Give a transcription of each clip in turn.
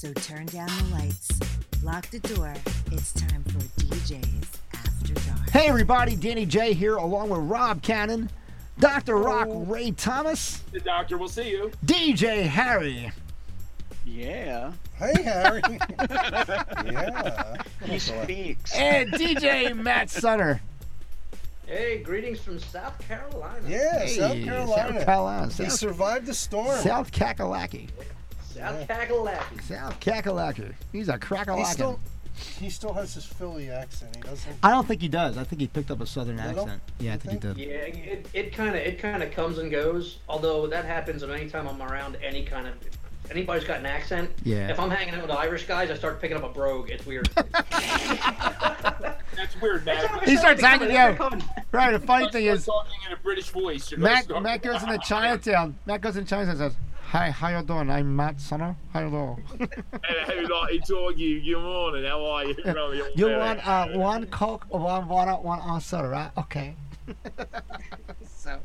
So turn down the lights, lock the door. It's time for DJs After Dark. Hey everybody, Danny J here along with Rob Cannon, Dr. Rock Ray Thomas, The doctor will see you. DJ Harry. Yeah. Hey, Harry. yeah. He speaks. And DJ Matt Sutter. Hey, greetings from South Carolina. Yeah, Hey, South Carolina. South Carolina. He South, survived the storm. South Kakalaki. South Kakalaki. South Kakalaki. He's a he crackalaki. still, he still has his Philly accent. He doesn't. I don't think he does. I think he picked up a southern Little? accent. Yeah, I You think he think? did. Yeah, it, it kind of it kind of comes and goes. Although that happens anytime I'm around any kind of anybody's got an accent. Yeah. If I'm hanging out with Irish guys, I start picking up a brogue. It's weird. That's weird, Matt. He starts They're hanging out. Right, the funny thing is, talking in a British voice. You're gonna Matt, start- Matt goes into Chinatown. Matt goes into Chinatown and says, Hi, how you doing? I'm Matt Sunner. How you doing? Hey, like, it's all you. Good morning. How are you? You want uh, one Coke, one water, one on soda, right? Okay. so,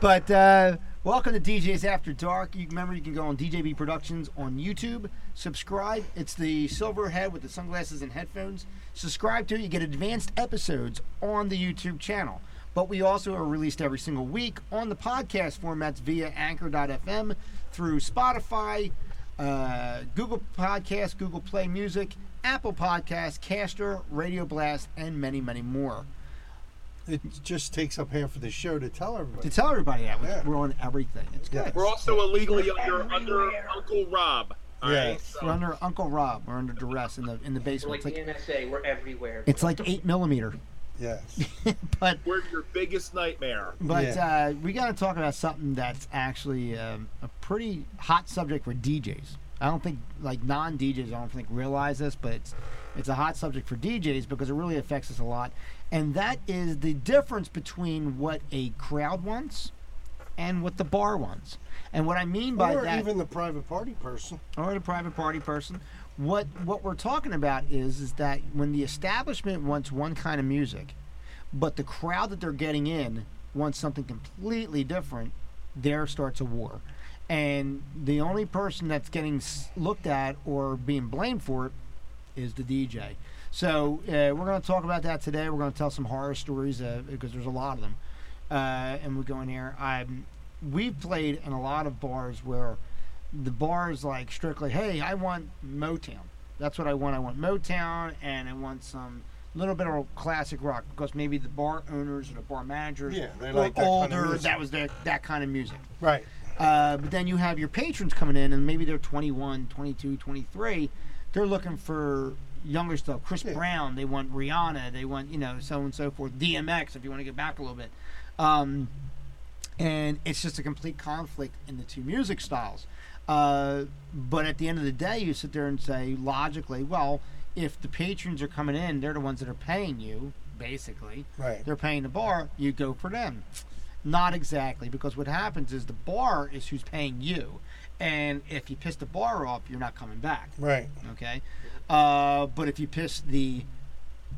but uh, welcome to DJs After Dark. You remember you can go on DJB Productions on YouTube. Subscribe. It's the silver head with the sunglasses and headphones. Subscribe to it. You get advanced episodes on the YouTube channel. But we also are released every single week on the podcast formats via Anchor.fm through Spotify, uh, Google Podcasts, Google Play Music, Apple Podcasts, Caster, Radio Blast, and many, many more. It just takes up half of the show to tell everybody. To everybody. tell everybody that we're- Yeah. we're on everything. It's good. We're also illegally under under Uncle Rob. all right? Yes. So- We're under Uncle Rob. We're under duress in the in the We're basement. like It's like the NSA. We're everywhere. it's like eight millimeter. Yes. but We're your biggest nightmare. but Yeah. uh, we got to talk about something that's actually um, a pretty hot subject for DJs. I don't think like non DJs. I don't think realize this, but it's it's a hot subject for DJs because it really affects us a lot, and that is the difference between what a crowd wants and what the bar wants. And what I mean by or that, even the private party person. or the private party person. What what we're talking about is is that when the establishment wants one kind of music, but the crowd that they're getting in wants something completely different, there starts a war. And the only person that's getting looked at or being blamed for it is the DJ. So uh, we're going to talk about that today. We're going to tell some horror stories uh, because there's a lot of them, uh, and we go in there. I'm, we've played in a lot of bars where the bar is like strictly, hey, I want Motown. That's what I want. I want Motown, and I want some little bit of classic rock because maybe the bar owners or the bar managers Yeah, they were like that kind of older. that was their that kind of music. Right. Uh, but then you have your patrons coming in, and maybe they're 21, 22, 23. They're looking for younger stuff. Chris Yeah. Brown, they want Rihanna, they want, you know, so and so forth. DMX, if you want to get back a little bit. Um, and it's just a complete conflict in the two music styles. Uh, but at the end of the day, you sit there and say, logically, well, if the patrons are coming in, they're the ones that are paying you, basically Right. they're paying the bar, you go for them. Not exactly, because what happens is the bar is who's paying you. And if you piss the bar off, you're not coming back. Right. Okay? Uh, but if you piss the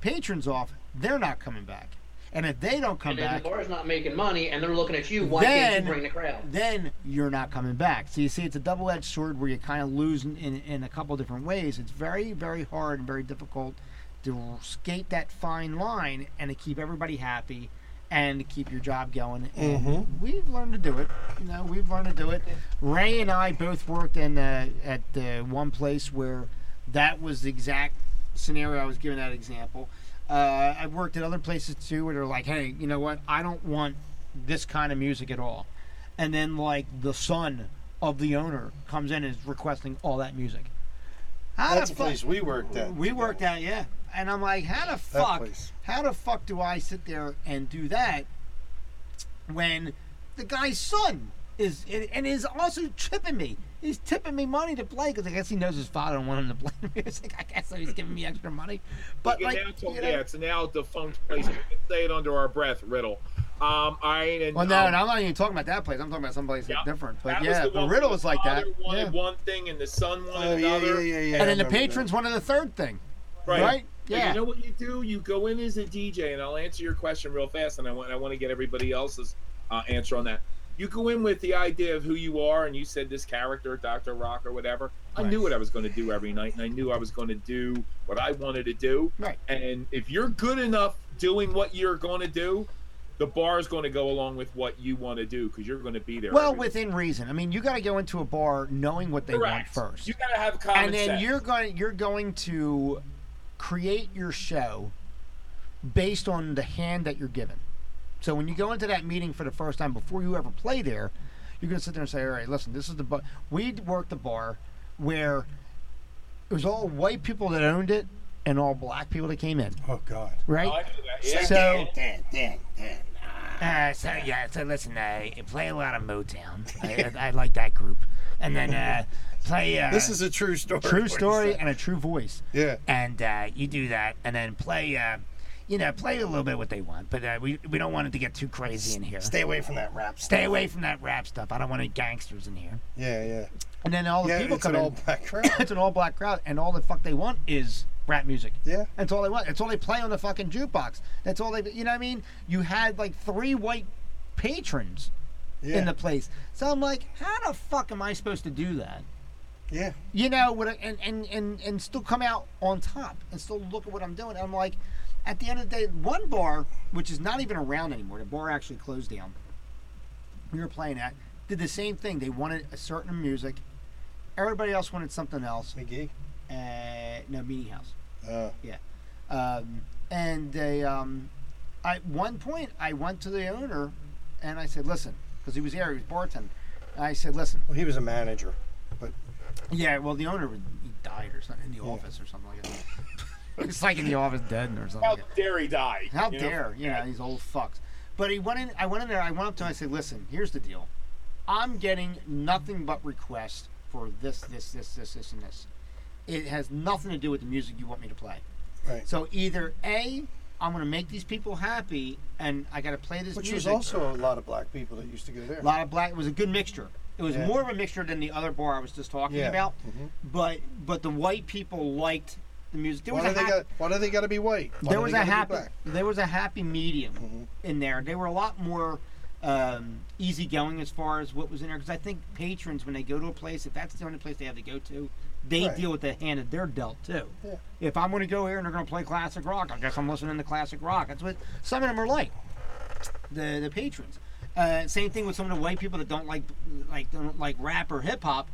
patrons off, they're not coming back. And if they don't come and then back, the bar's not making money, and they're looking at you. Why Then- can't you bring the crowd? then you're not coming back. So you see, it's a double-edged sword where you kind of lose in, in, in a couple different ways. It's very, very hard and very difficult to skate that fine line and to keep everybody happy and to keep your job going. And Mhm. we've learned to do it. You know, we've learned to do it. Ray and I both worked in uh, at uh, one place where that was the exact scenario I was giving that example. Uh, I've worked at other places too where they're like, hey, you know what? I don't want this kind of music at all. And then, like, the son of the owner comes in and is requesting all that music. How That's the fuck? place we worked at. We worked at, yeah. And I'm like, how the fuck? How the fuck do I sit there and do that when the guy's son is and is also tripping me? He's tipping me money to play because I guess he knows his father don't want him to play music. I guess so he's giving me extra money. But like, you know- yeah, it's now defunct place. We can say it under our breath, Riddle. Um, right, and well, no, um, no, I'm not even talking about that place. I'm talking about someplace Yeah. different. But yeah, the but one Riddle was like that. Wanted Yeah. one thing and the son wanted Oh yeah, another. yeah, yeah, yeah. and then the patrons wanted the third thing, Right. right? But Yeah. You know what you do? You go in as a DJ, and I'll answer your question real fast, and I want I want to get everybody else's uh, answer on that. You go in with the idea of who you are, and you said this character, Doctor Rock or whatever. I knew what I was going to do every night, and I knew I was going to do what I wanted to do. Right. And if you're good enough doing what you're going to do, the bar is going to go along with what you want to do because you're going to be there. Well, within reason. I mean, you got to go into a bar knowing what they Correct. want first. You got to have common and then sense. you're going you're going to create your show based on the hand that you're given. So when you go into that meeting for the first time before you ever play there, you're going to sit there and say, "All right, listen, this is the bar. We worked the bar where it was all white people that owned it and all black people that came in, Oh God. right? I like that. Yeah. So Dan, Dan, Dan. Uh, so yeah, so listen, uh, play a lot of Motown. I, I, I like that group, and then uh, play. Uh, This is a true story. true story and a true voice. Yeah. And uh, you do that, and then play. You know, play a little bit what they want, but uh, we we don't want it to get too crazy in here. Stay away from that rap. Stay away from that rap stuff. I don't want any gangsters in here. Yeah, yeah. And then all the Yeah, people it's come an in. all black crowd. it's an all black crowd, and all the fuck they want is rap music. Yeah. That's all they want. That's all they play on the fucking jukebox. That's all they. You know what I mean? You had like three white patrons Yeah. in the place. So I'm like, how the fuck am I supposed to do that? yeah. You know, a, and, and and and still come out on top and still look at what I'm doing. I'm like, at the end of the day, one bar, which is not even around anymore, the bar actually closed down. We were playing at, did the same thing. They wanted a certain music. Everybody else wanted something else. McGee. Uh, no, Meeting House. Uh, Um, and they, um, at one point, I went to the owner and I said, listen, because he was there, he was bartending. I said, listen, well, he was a manager. But. Yeah, well, the owner he died or something in the Yeah. office or something like that. It's like in the office dead or something. How dare he die? How you know? dare you know these old fucks? But he went in. I went in there. I went up to him. I said, "Listen, here's the deal. I'm getting nothing but requests for this, this, this, this, this, and this. It has nothing to do with the music you want me to play. Right. So either a, I'm going to make these people happy, and I got to play this Which was music. also a lot of black people that used to go there. a lot of black. It was a good mixture. It was Yeah. more of a mixture than the other bar I was just talking Yeah. about. Mhm. But but the white people liked the music. There Why was do they got? Why do they got to be white? Why there was a happy there was a happy medium Mhm. in there. They were a lot more um, easygoing as far as what was in there because I think patrons when they go to a place, if that's the only place they have to go to, they Right. deal with the hand that they're dealt too. Yeah. If I'm going to go here and they're going to play classic rock, I guess I'm listening to classic rock. That's what some of them are like. The the patrons. Uh, same thing with some of the white people that don't like like don't like rap or hip hop.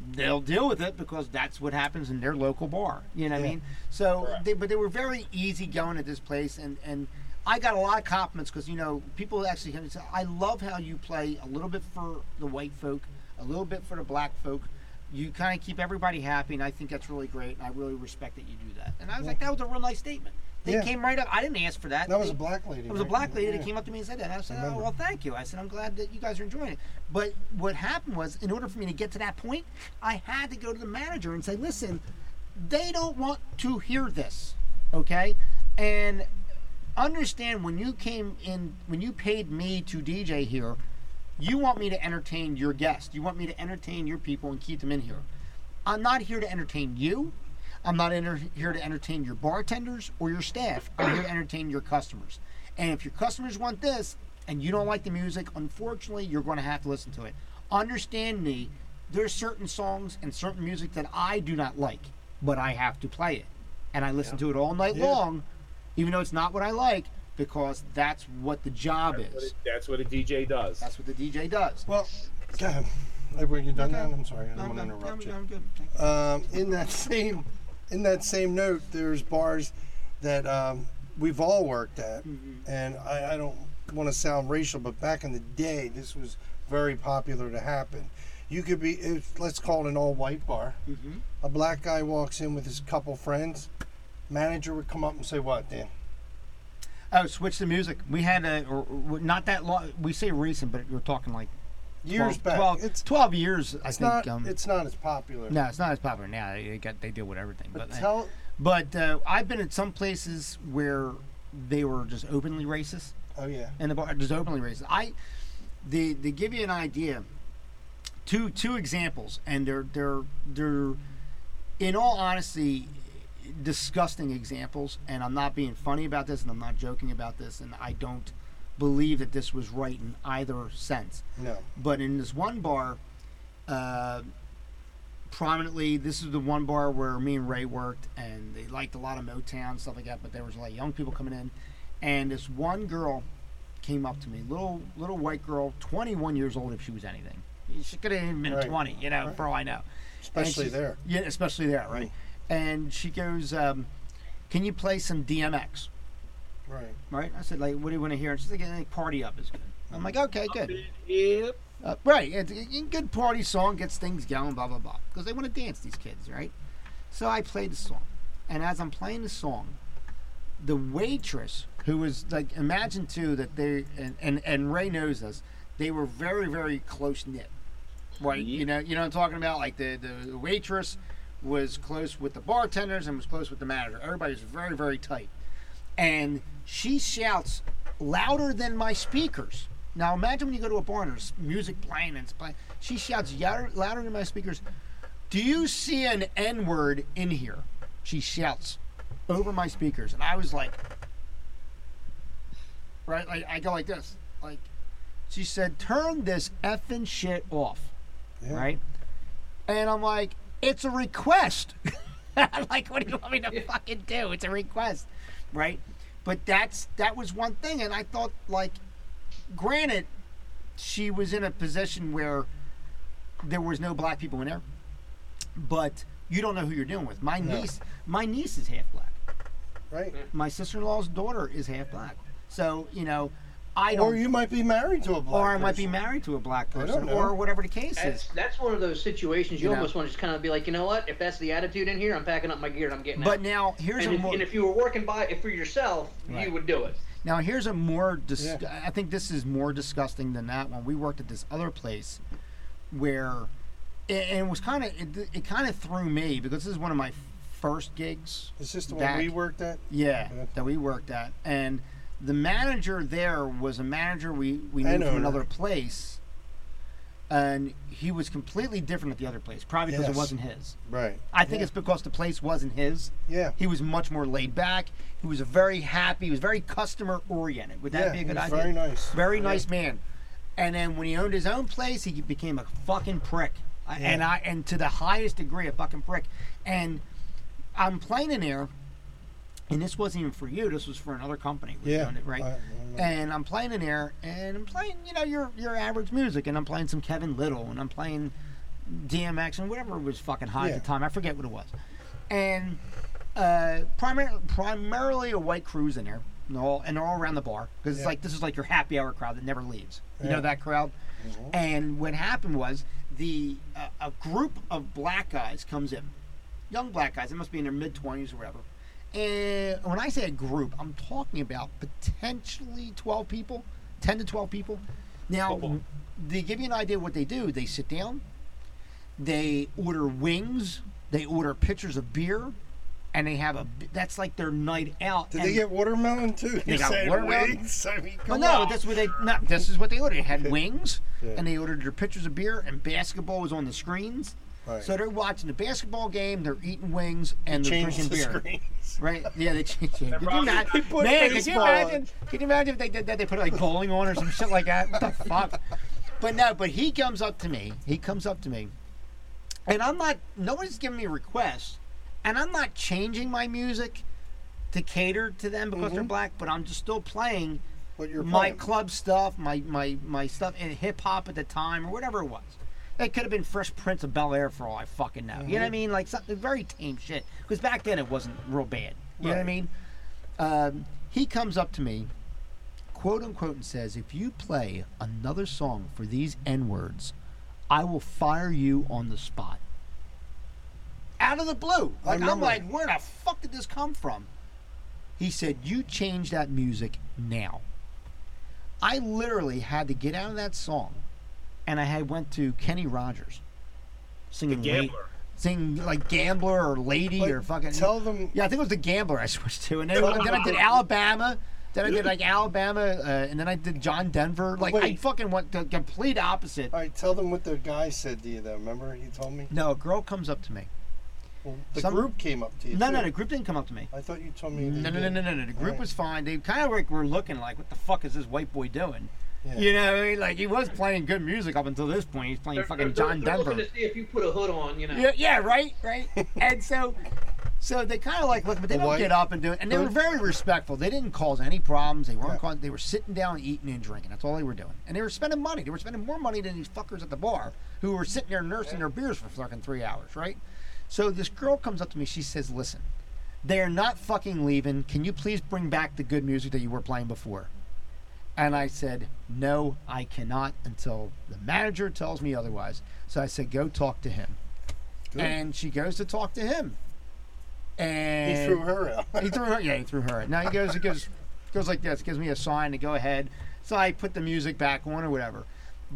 They'll deal with it because that's what happens in their local bar. You know what I mean? So, Correct. they, but they were very easy going at this place, and and I got a lot of compliments because you know people actually come and say, "I love how you play a little bit for the white folk, a little bit for the black folk. You kind of keep everybody happy, and I think that's really great. And I really respect that you do that." And I was like, "That was a real nice statement." They Yeah. came right up. I didn't ask for that. That was They- a black lady. it was a black lady Yeah. that came up to me and said that. And I said, "Oh, well, thank you." I said, "I'm glad that you guys are enjoying it." But what happened was, in order for me to get to that point, I had to go to the manager and say, "Listen, they don't want to hear this, okay?" And understand when you came in, when you paid me to DJ here, you want me to entertain your guests. You want me to entertain your people and keep them in here. I'm not here to entertain you. I'm not enter- here to entertain your bartenders or your staff. I'm here to entertain your customers. And if your customers want this and you don't like the music, unfortunately, you're going to have to listen to it. Understand me, there's certain songs and certain music that I do not like, but I have to play it. And I listen to it all night Yeah. long, even though it's not what I like, because that's what the job That's what, is. it- that's what a DJ does. That's what the DJ does. Well, go ahead. Were you done Okay. now? I'm sorry. I No, don't want to interrupt I'm- you. I'm good. Thank you. Um, in that same, in that same note, there's bars that um, we've all worked at, Mm-hmm. and I, I don't want to sound racial, but back in the day, this was very popular to happen. You could be, if, let's call it an all-white bar. Mhm. A black guy walks in with his couple friends. Manager would come up and say, "What, Dan?" Oh, switch the music. We had a, or, or not that long. We say recent, but we're talking like Years 12, back, 12, it's 12 years. I it's think. not um, it's not as popular. no, it's not as popular now. They they got they deal with everything. but But tell but uh, I've been at some places where they were just openly racist, oh yeah, and the bar just openly racist. I, they they give you an idea. Two two examples, and they're they're they're, in all honesty, disgusting examples. And I'm not being funny about this, and I'm not joking about this, and I don't believe that this was right in either sense. No. But in this one bar, uh, prominently, this is the one bar where me and Ray worked, and they liked a lot of Motown stuff like that. But there was a lot of young people coming in, and this one girl came up to me, little little white girl, 21 years old if she was anything. She could have even been Right. 20, you know, Right. for all I know. Especially there. Yeah, especially there, right? And she goes, um, "Can you play some DMX?" Right. Right? I said, "Like, what do you want to hear?" And she's like, "Eh, "Party Up is good." I'm like, "Okay, good." Yeah. Uh, right, it's a a good party song gets things going, blah blah blah, because they want to dance. These kids, right? So I played the song, and as I'm playing the song, the waitress who was like, imagine too that they and and, and Ray knows this, they were very very close knit, right? You know, you know what I'm talking about. Like the the waitress was close with the bartenders and was close with the manager. Everybody was very very tight, and she shouts louder than my speakers. Now imagine when you go to a bar and there's music playing and it's playing. She shouts louder, louder than my speakers. Do you see an N word in here? She shouts over my speakers, and I was like, right, like I go like this, like she said, turn this effing shit off, Yeah. right? And I'm like, it's a request. like, what do you want me to fucking do? It's a request, right? But that's that was one thing, and I thought like, granted, she was in a position where there was no black people in there, but you don't know who you're dealing with. My No. niece, my niece is half black. Right. Mm. My sister-in-law's daughter is half black. So you know, I don't. Or you might be married to a black or I might be person. married to a black person, or whatever the case That's, is. that's one of those situations you, You know. almost want to just kind of be like, you know what? If that's the attitude in here, I'm packing up my gear and I'm getting But out. now here's And a if, more and if you were working by it for yourself, Right. you would do it. now here's a more dis- Yeah. I think this is more disgusting than that one. We worked at this other place where it, and it was kind of it, it kind of threw me because this is one of my first gigs. Is this the back- one we worked at? Yeah, Yeah. that we worked at, and the manager there was a manager we we knew from another place, and he was completely different at the other place, probably because Yes. it wasn't his. Right. I think Yeah. it's because the place wasn't his. Yeah. He was much more laid back. He was very happy. He was very customer oriented. Would that yeah. be a good idea? Very nice. Very nice man. And then when he owned his own place, he became a fucking prick, and I and to the highest degree, a fucking prick. And I'm playing in there, and this wasn't even for you. This was for another company. was Yeah. it, right. I- I and I'm playing in there, and I'm playing, you know, your your average music, and I'm playing some Kevin Lyttle, and I'm playing DMX, and whatever was fucking hot Yeah. at the time. I forget what it was. And uh, primar- primarily a white crew's in there, and they're all, and they're all around the bar because it's Yeah. like this is like your happy hour crowd that never leaves. You know that crowd. Mhm. And what happened was the uh, a group of black guys comes in, young black guys. They must be in their mid twenties or whatever. And when I say a group, I'm talking about potentially 12 people, 10 to 12 people. Now, Football. they give you an idea of what they do. They sit down, they order wings, they order pitchers of beer, and they have a. That's like their night out. Did and- they get watermelon too? They You got watermelon? wings? I mean, Well, no, on. that's what they. No, this is what they ordered. They had wings, Yeah. and they ordered their pitchers of beer, and basketball was on the screens. Right. So they're watching the basketball game, they're eating wings, and they're drinking the beer. screens. Right? Yeah, they changed it. Could you probably- imagine? They put Man, could you imagine? Can you imagine if they did that? They put like bowling on or some shit like that. What the fuck? But no, but he comes up to me. He comes up to me, and I'm not. Nobody's giving me requests, and I'm not changing my music to cater to them because they're Mhm. black. But I'm just still playing What you're my playing. club stuff, my my my stuff, and hip hop at the time or whatever it was. It could have been Fresh Prince of Bel Air for all I fucking know. You know what I mean? Like something very tame shit. Because back then it wasn't real bad. You know what I mean? Um, he comes up to me, quote unquote, and says, "If you play another song for these N words, I will fire you on the spot." Out of the blue, like I'm like, where the fuck did this come from? He said, "You change that music now." I literally had to get out of that song, and I had went to Kenny Rogers, The singing, La- gambler. singing like Gambler or Lady But or fucking. Tell them. Yeah, I think it was the Gambler I switched to, and then, then I did Alabama. Then I did like Alabama, uh, and then I did John Denver. Like I fucking went the complete opposite. All right, tell them what the guy said to you. Though, remember he told me. No, a girl comes up to me, Well, the Some- group came up to you. No, too. no, the group didn't come up to me. I thought you told me. No, no, no, no, no, no. The group Alright. was fine. They kind of like were looking like, what the fuck is this white boy doing? Yeah. You know, what I mean? like he was playing good music up until this point. He's playing They're, fucking they're- John they're Denver. looking to see if you put a hood on, you know. Yeah, yeah, right, right. and so, so they kind of like look, but they The don't get up and do it. And they were very respectful. They didn't cause any problems. They weren't. Yeah. Causing, they were sitting down, eating and drinking. That's all they were doing. And they were spending money. They were spending more money than these fuckers at the bar who were sitting there nursing their beers for fucking three hours, right? So this girl comes up to me. She says, "Listen, they are not fucking leaving. Can you please bring back the good music that you were playing before?" And I said, No, I cannot until the manager tells me otherwise. So I said, Go talk to him. Good. And she goes to talk to him. And he threw her out. he threw her. Yeah, he threw her. out. Now he goes. He goes. Goes like this. Gives me a sign to go ahead. So I put the music back on or whatever.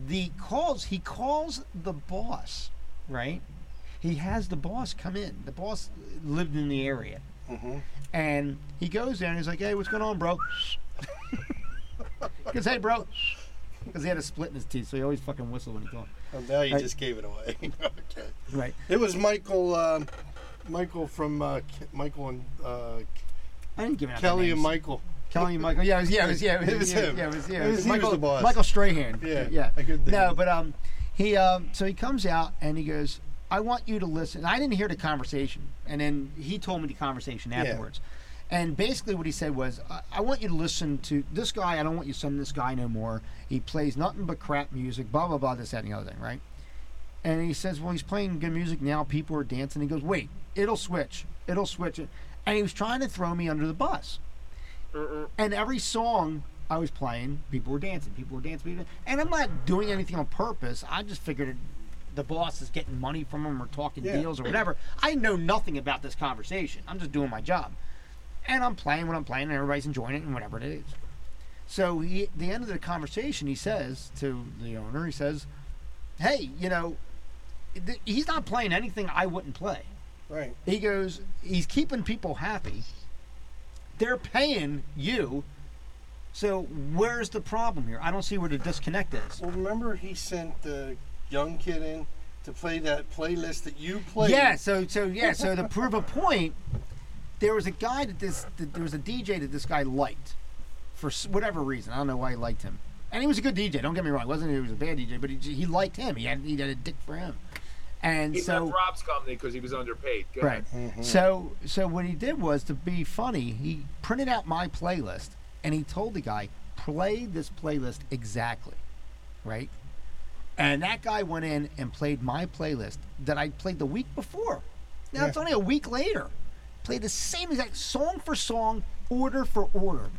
The calls. He calls the boss. Right. He has the boss come in. The boss lived in the area, Mm-hmm. and he goes there and he's like, "Hey, what's going on, bro?" Goes, "Hey, bro," because he had a split in his teeth, so he always fucking whistled when he talked. Oh, now you Right. just gave it away. okay. Right. It was Michael. Um, Michael from uh, Michael and uh, I didn't give the Kelly and. Michael. Kelly and Michael. Yeah, it was. Yeah, it was. Yeah, It was yeah, him. Yeah, it was. Yeah, It it was- was was Michael. boss. Michael Strahan. Yeah, Yeah. I couldn't think No, but um, he um, so he comes out and he goes, "I want you to listen." I didn't hear the conversation, and then he told me the conversation Yeah. And basically, what he said was, I, "I want you to listen to this guy. I don't want you to send this guy no more. He plays nothing but crap music. Blah blah blah. This that and the other thing, right?" And he says, "Well, he's playing good music now. People are dancing." He goes, "Wait, it'll switch. It'll switch." And he was trying to throw me under the bus. And every song I was playing, people were dancing. People were dancing. People and I'm not doing anything on purpose. I just figured it, the boss is getting money from him or talking Yeah. deals or whatever. I know nothing about this conversation. I'm just doing my job. And I'm playing what I'm playing, and everybody's enjoying it, and whatever it is. So he, at the end of the conversation, he says to the owner, he says, "Hey, you know, th- he's not playing anything I wouldn't play." Right. He goes, he's keeping people happy. They're paying you. So where's the problem here? I don't see where the disconnect is. Well, remember he sent the young kid in to play that playlist that you played. Yeah, so so yeah, so to prove a point, there was a guy that this that there was a DJ that this guy liked for whatever reason. I don't know why he liked him. And he was a good DJ. Don't get me wrong. It wasn't he was a bad DJ, but he, he liked him. He had he had a dick for him. And He so left Rob's company because he was underpaid. Go Right. ahead. Mm-hmm. So so what he did was to be funny, he printed out my playlist and he told the guy, play this playlist exactly. Right? And that guy went in and played my playlist that I played the week before. Now it's only a week later. Played the same exact song for song, order for order.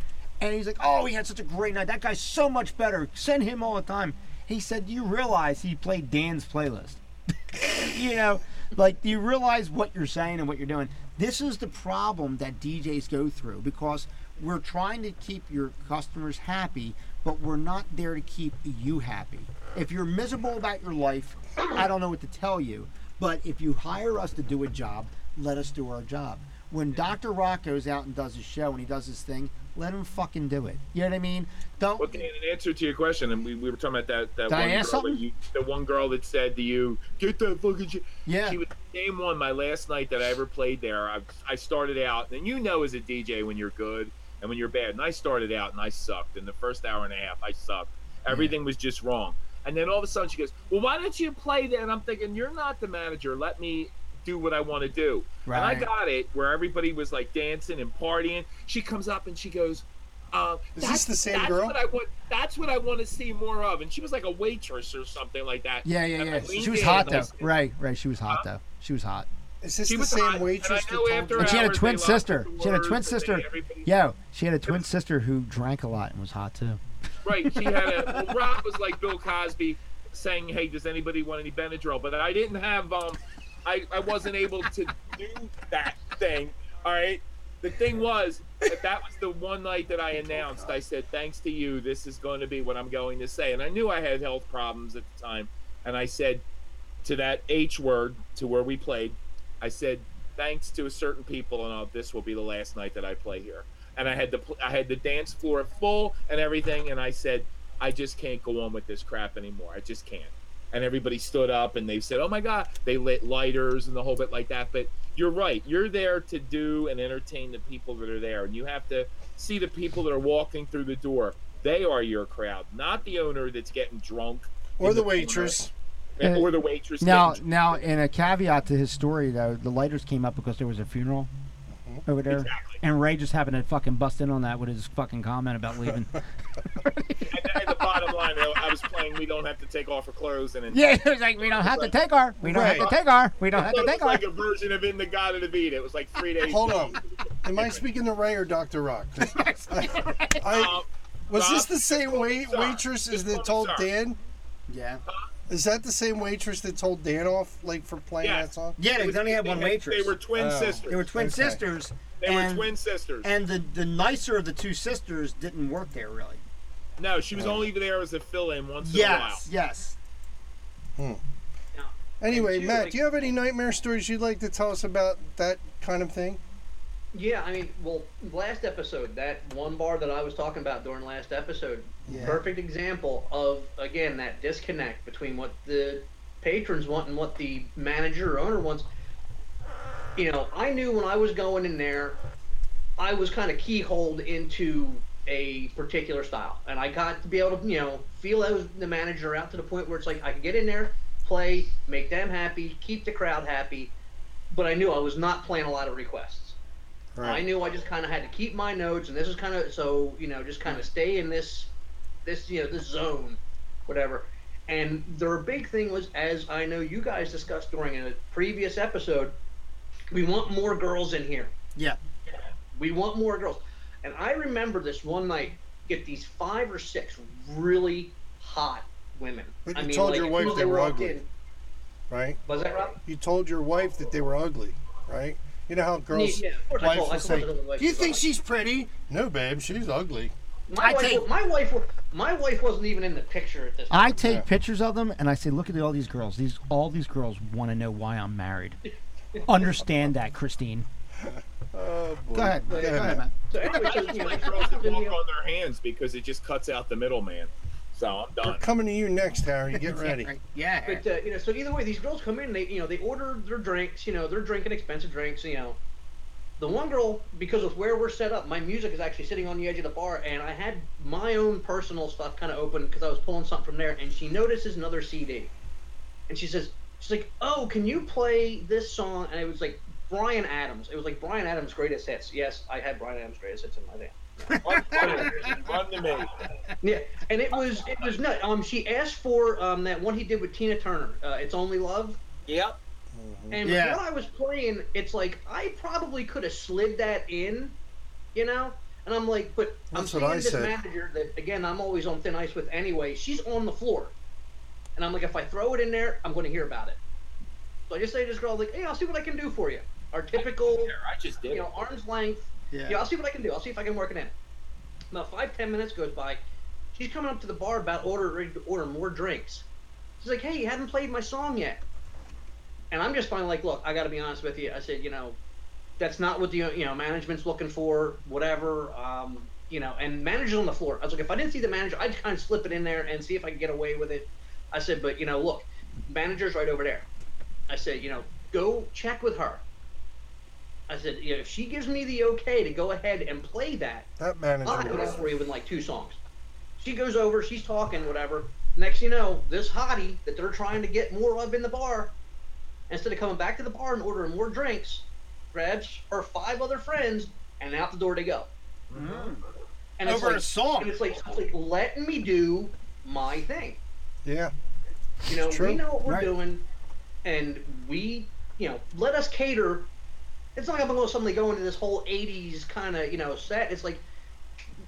And he's like, Oh, he had such a great night. That guy's so much better. Send him all the time. He said, Do you realize he played Dan's playlist? you know, like do you realize what you're saying and what you're doing? This is the problem that DJs go through because we're trying to keep your customers happy, but we're not there to keep you happy. If you're miserable about your life, I don't know what to tell you. But if you hire us to do a job, let us do our job. When Dr. Rock goes out and does his show and he does his thing, let him fucking do it. You know what I mean? Don't. Well, Dan, in answer to your question, and we, we were talking about that that Did I one girl that you, the one girl that said to you, "Get that fucking shit." Yeah. She was the same one. My last night that I ever played there, I, I started out, and you know as a DJ when you're good and when you're bad. And I started out and I sucked. In the first hour and a half, I sucked. Everything was just wrong. And then all of a sudden she goes, "Well, why don't you play that?" And I'm thinking, "You're not the manager. Let me." Do what I want to do, and I got it where everybody was like dancing and partying. She comes up and she goes, uh, Is this the same that's girl? What I want, that's what I want to see more of. And she was like a waitress or something like that. Yeah, yeah, And yeah. She was hot though. said- Right, right. She was hot though. She was hot. Is this She the was same hot, waitress and I that after? And she had a twin sister. She had a twin sister. everybody- Yo, she had a twin sister who drank a lot and was hot too. Right. She had a. Well, Rob was like Bill Cosby, saying, "Hey, does anybody want any Benadryl?" But I didn't have. Um, I I wasn't able to do that thing. All right. The thing was that that was the one night that I announced. I said, "Thanks to you, this is going to be what I'm going to say." And I knew I had health problems at the time, and I said to that H word to where we played, I said, "Thanks to a certain people, and uh, this will be the last night that I play here." And I had the I had the dance floor full and everything, and I said, "I just can't go on with this crap anymore. I just can't." And everybody stood up and they said, "Oh my God!" They lit lighters and the whole bit like that. But you're right. You're there to do and entertain the people that are there, and you have to see the people that are walking through the door. They are your crowd, not the owner that's getting drunk Or in the corner, waitress. and- or the waitress. Now, now, in a caveat to his story, though, the lighters came up because there was a funeral over there, Exactly. and Ray just happened to fucking bust in on that with his fucking comment about leaving. And at the bottom line, I I was playing. We don't have to take off our clothes, and yeah, it was like we don't have to take our, we don't have to take our, we don't have to take our. like a version of "In the God of the Beat." It was like three days. Hold on. Am I speaking to Ray or Dr. Rock? I, I, Um, was this the same wait, call me sir. waitress as Just that call told. Dan? Yeah, Is that the same waitress that told Dan off, like, for playing Yes. that song? yeah. They was- only had one they waitress. They were twin Oh. sisters. They were twin Okay. sisters. They and, were twin sisters. And the the nicer of the two sisters didn't work there really. no, she was hmm. only there as a fill-in once in a while. Yes, hmm. yes. Anyway, And two, Matt, like- do you have any nightmare stories you'd like to tell us about that kind of thing? Yeah, I mean, well, last episode, that one bar that I was talking about during last episode, Yeah. perfect example of again that disconnect between what the patrons want and what the manager or owner wants. You know, I knew when I was going in there, I was kind of keyholed into a particular style, and I got to be able to, you know, feel as the manager out to the point where it's like I could get in there, play, make them happy, keep the crowd happy, but I knew I was not playing a lot of requests. I knew I just kind of had to keep my notes, and this is kind of so you know just kind of stay in this this you know this zone, whatever. And their big thing was, as I know you guys discussed during a previous episode, we want more girls in here. Yeah. We want more girls. And I remember this one night get these five or six really hot women. But I you mean, told like, your wife they were ugly. in- Right? was that Rob? You told your wife that they were ugly, right? You know how girls' yeah, I wives will say, her the wife "Do you think she's pretty?" No, babe, she's ugly. My I wife, take- my wife, my wife wasn't even in the picture at this. I take Yeah. pictures of them and I say, look at all these girls. These all these girls want to know why I'm married. Understand that, Christine. Oh, boy. Go ahead. Go ahead, Matt. Matt. So anyway, so, you know, Like girls that walk on their hands because it just cuts out the middleman. So I'm done. We're coming to you next, Harry. Get ready. Yeah. But uh, you know, so either way, these girls come in. They you know they order their drinks. You know they're drinking expensive drinks. You know, the one girl because of where we're set up, my music is actually sitting on the edge of the bar, and I had my own personal stuff kind of open because I was pulling something from there, and she notices another CD, and she says, she's like, "Oh, can you play this song?" And it was like Bryan Adams. It was like Bryan Adams' greatest hits. Yes, I had Bryan Adams' greatest hits in my van. Run to me. Yeah, and it was it was nut. Um, she asked for um that one he did with Tina Turner. Uh, it's only love. Yep. And Yeah. what I was playing, it's like I probably could have slid that in, you know. And I'm like, but That's I'm seeing this said. manager that again I'm always on thin ice with anyway. She's on the floor, and I'm like, if I throw it in there, I'm going to hear about it. So I just say to this girl, like, hey, I'll see what I can do for you. Our typical, I just did. you know, arm's length. Yeah. Yeah, I'll see what I can do. I'll see if I can work it in. About five, ten minutes goes by. She's coming up to the bar about order ready to order more drinks. She's like, "Hey, you haven't played my song yet." And I'm just finally like, "Look, I got to be honest with you." I said, "You know, that's not what the you know management's looking for. Whatever, um, you know." And manager's on the floor. I was like, "If I didn't see the manager, I'd kind of slip it in there and see if I could get away with it." I said, "But you know, look, manager's right over there." I said, "You know, go check with her." I said, you know, if she gives me the okay to go ahead and play that, That I'll have manager it for you in like two songs. She goes over, she's talking, whatever. Next you know, this hottie that they're trying to get more of in the bar, instead of coming back to the bar and ordering more drinks, grabs her five other friends and out the door they go. Mm-hmm. And it's Over a like, song. And it's like, it's like letting me do my thing. Yeah. You know, we know what we're Right. doing, and we, you know, let us cater. It's not like I'm going to suddenly go into this whole '80s kind of, you know, set. It's like,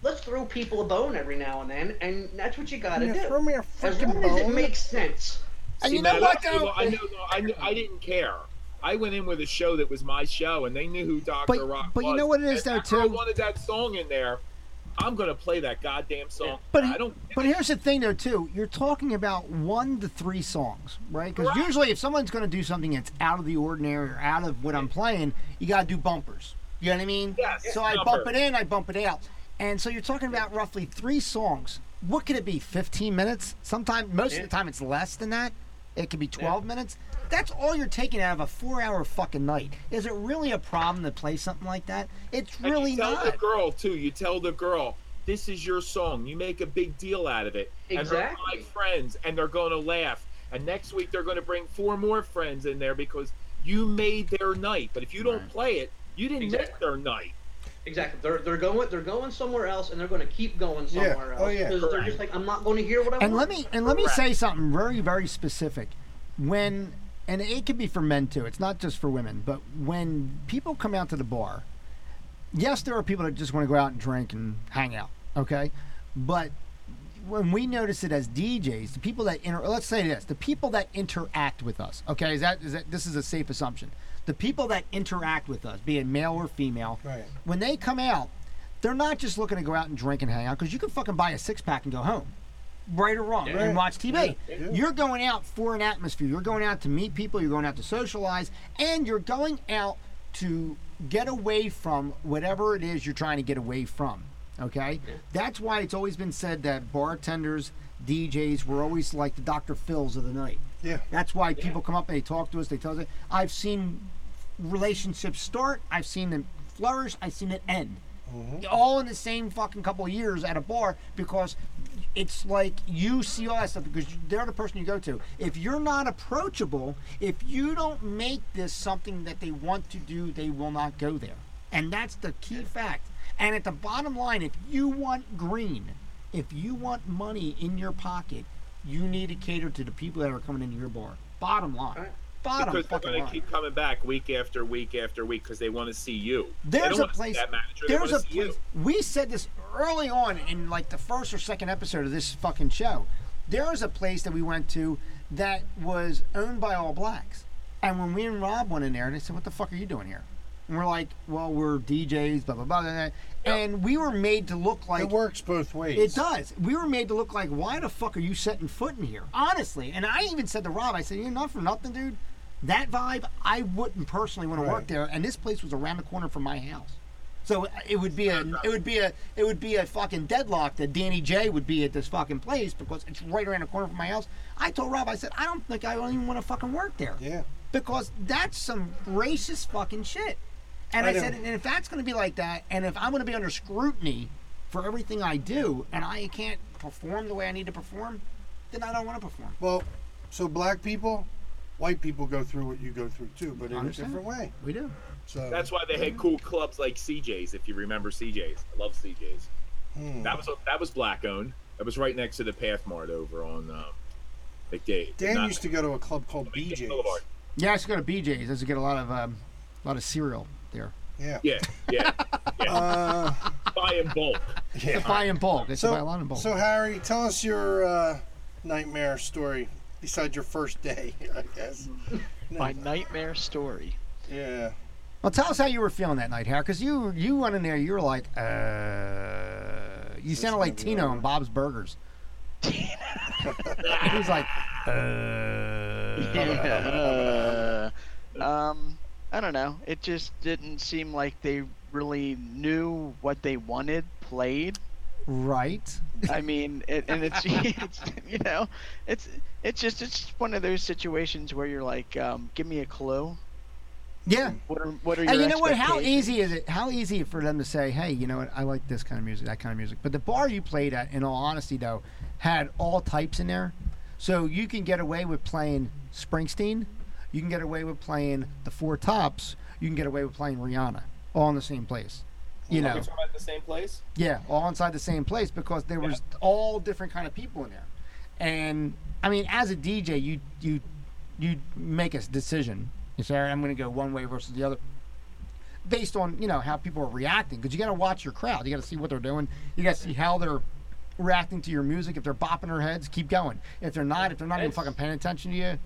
let's throw people a bone every now and then, and that's what you got to Yeah, do. throw me a as freaking long as it bone. makes sense. And See, you know Matt, what, I, though? I, know, I, knew, I didn't care. I went in with a show that was my show, and they knew who Dr. But- Rock but you know what it is, And though, after I wanted that song in there. I'm gonna play that goddamn song. But I don't. but here's the thing though too. You're talking about one to three songs, right? Because Correct. usually if someone's going to do something that's out of the ordinary or out of what I'm playing, you got to do bumpers. You know what I mean? Yes, So I bump it in, I bump it out, and so you're talking about roughly three songs. What could it be? 15 minutes? Sometimes, most Yeah. of the time, it's less than that. It could be 12 minutes. That's all you're taking out of a four-hour fucking night. Is it really a problem to play something like that? It's And really you tell not. the girl too. You tell the girl, "This is your song." You make a big deal out of it, Exactly. and her Exactly. five friends, and they're going to laugh. And next week they're going to bring four more friends in there because you made their night. But if you don't Right. play it, you didn't make their night. Exactly. They're they're going they're going somewhere else, and they're going to keep going Yeah. somewhere oh, else Oh, yeah. because they're just like I'm not going to hear what I And want. let me and let me say something very very specific. When and it could be for men too. It's not just for women. But when people come out to the bar, yes, there are people that just want to go out and drink and hang out. Okay, but when we notice it as DJs, the people that inter- let's say this, the people that interact with us. Okay, is that is that this is a safe assumption? The people that interact with us, be it male or female, Right. when they come out, they're not just looking to go out and drink and hang out because you can fucking buy a six pack and go home, right or wrong, Yeah. and watch TV. Yeah, yeah. You're going out for an atmosphere. You're going out to meet people. You're going out to socialize, and you're going out to get away from whatever it is you're trying to get away from. Okay, that's why it's always been said that bartenders, DJs, were always like the Dr. Phils of the night. Yeah. That's why people come up and they talk to us. They tell us. I've seen relationships start. I've seen them flourish. I've seen it end. Mm-hmm. All in the same fucking couple of years at a bar because it's like you see all that stuff because they're the person you go to. If you're not approachable, if you don't make this something that they want to do, they will not go there. And that's the key fact. And at the bottom line, if you want green, if you want money in your pocket, you need to cater to the people that are coming into your bar. Bottom line. Right. Bottom because they're going to keep coming back week after week after week because they want to see you. There's a place. There's a wanna see you. place. We said this early on in like the first or second episode of this fucking show. There is a place that we went to that was owned by all blacks, and when we and Rob went in there, they said, "What the fuck are you doing here?" And we're like, "Well, we're DJs, blah blah blah,", blah, blah. and we were made to look like it works both ways. it does. We were made to look like, why the fuck are you setting foot in here? Honestly. And I even said to Rob, I said, you're not for nothing, dude. That vibe, I wouldn't personally want to work there. And this place was around the corner from my house. So uh, it would be a, it would be a, it would be a fucking deadlock that Danny J would be at this fucking place because it's right around the corner from my house. I told Rob, I said, I don't think I don't even want to fucking work there Yeah. because that's some racist fucking shit. And I I, said, and if that's going to be like that, and if I'm going to be under scrutiny for everything I do, and I can't perform the way I need to perform, then I don't want to perform. Well, so black people, white people go through what you go through too, but in a different way. We do. So That's why they had cool clubs like CJ's. If you remember CJ's, I love CJ's. hmm. That was that was black owned. That was right next to the Pathmark over on um, McDade. Dan Not- used to go to a club called McDade BJ's. Boulevard. Yeah, I used to go to BJ's. I used to get a lot of um, a lot of cereal there. Yeah. Yeah, yeah, yeah. Uh, Buy in bulk. To yeah. buy in bulk. It's to buy a So, lot in bulk. so Harry, tell us your uh, nightmare story besides your first day, I guess. My nightmare story. Yeah. well, tell us how you were feeling that night, Harry, because you you went in there. You were like, uh, you sounded like Tino over. on Bob's Burgers. Tino. he was like, uh, Yeah. um, I don't know. It just didn't seem like they really knew what they wanted played. Right. I mean, it, and it's, it's you know, it's it's just it's just one of those situations where you're like, um, give me a clue. Yeah. What are what are And you know what? How easy is it? How easy for them to say, "Hey, you know what? I like this kind of music, that kind of music." But the bar you played at, in all honesty, though, had all types in there, so you can get away with playing Springsteen, you can get away with playing the Four Tops, you can get away with playing Rihanna, all in the same place. You Are know, we the same place? yeah, all inside the same place because there was all different kind of people in there. And I mean, as a DJ, you you you make a decision. You say, "All right, I'm going to go one way versus the other, based on you know how people are reacting. Because you got to watch your crowd. You got to see what they're doing. You got to see how they're reacting to your music. If they're bopping their heads, keep going. If they're not, if they're not even fucking paying attention to you,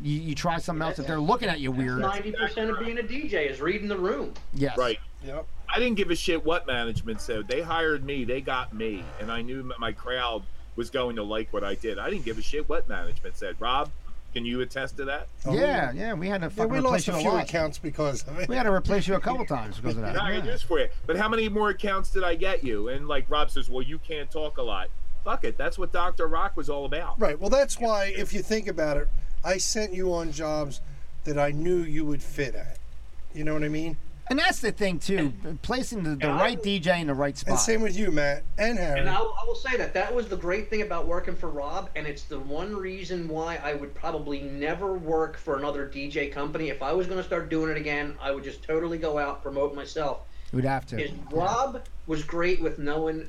you, you try something else. If they're looking at you weird, Ninety percent of being a DJ is reading the room. yes, Right. Yep. I didn't give a shit what management said. They hired me. They got me, and I knew my crowd was going to like what I did. I didn't give a shit what management said. Rob, can you attest to that? Oh, Yeah, yeah, we had to Yeah, we replace lost a you a few lot. accounts because of it. We had to replace you a couple times because of that. I yeah. got for you. But how many more accounts did I get you? And like Rob says, well, you can't talk a lot. Fuck it. That's what Dr. Rock was all about. Right. Well, that's why if you think about it, I sent you on jobs that I knew you would fit at. You know what I mean? And that's the thing too, placing the, the And I- right DJ in the right spot. And same with you, Matt and Harry. And I, I will say that that was the great thing about working for Rob, and it's the one reason why I would probably never work for another DJ company. If I was going to start doing it again, I would just totally go out promote myself. We'd have to. Is Rob was great with knowing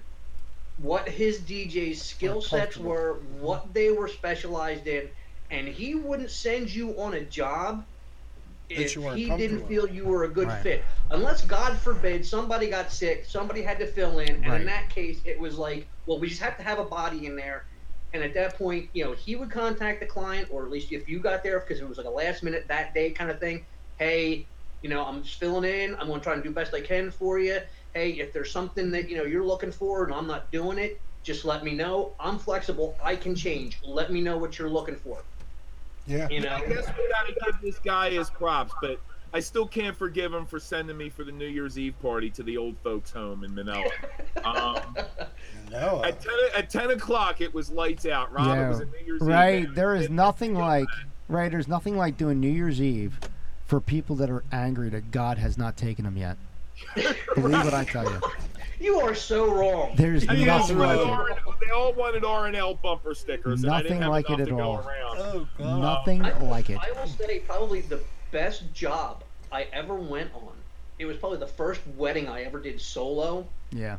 what his DJ's skill sets were, what they were specialized in, and he wouldn't send you on a job That if he didn't feel you were a good Right. fit. Unless God forbid somebody got sick, somebody had to fill in, and Right. in that case it was like, well, we just have to have a body in there. And at that point, you know, he would contact the client, or at least if you got there, because it was like a last minute that day kind of thing. Hey, you know, I'm just filling in. I'm going to try and do best I can for you. Hey, if there's something that you know you're looking for and I'm not doing it, just let me know. I'm flexible. I can change. Let me know what you're looking for. Yeah. You know. I guess we gotta give this guy his props, but I still can't forgive him for sending me for the New Year's Eve party to the old folks' home in Manila. Um, No. at ten at ten o'clock, it was lights out. Rob, it Yeah, was a New Year's right. man. There is It- nothing it- like right. There's nothing like doing New Year's Eve for people that are angry that God has not taken them yet. Believe what I tell you. You are so wrong. There's I mean, they, nothing wanted like it. R- they all wanted R and L bumper stickers, and I didn't Nothing have like it at all. oh God. Nothing I- like it. I will say probably the best job I ever went on. It was probably the first wedding I ever did solo. Yeah.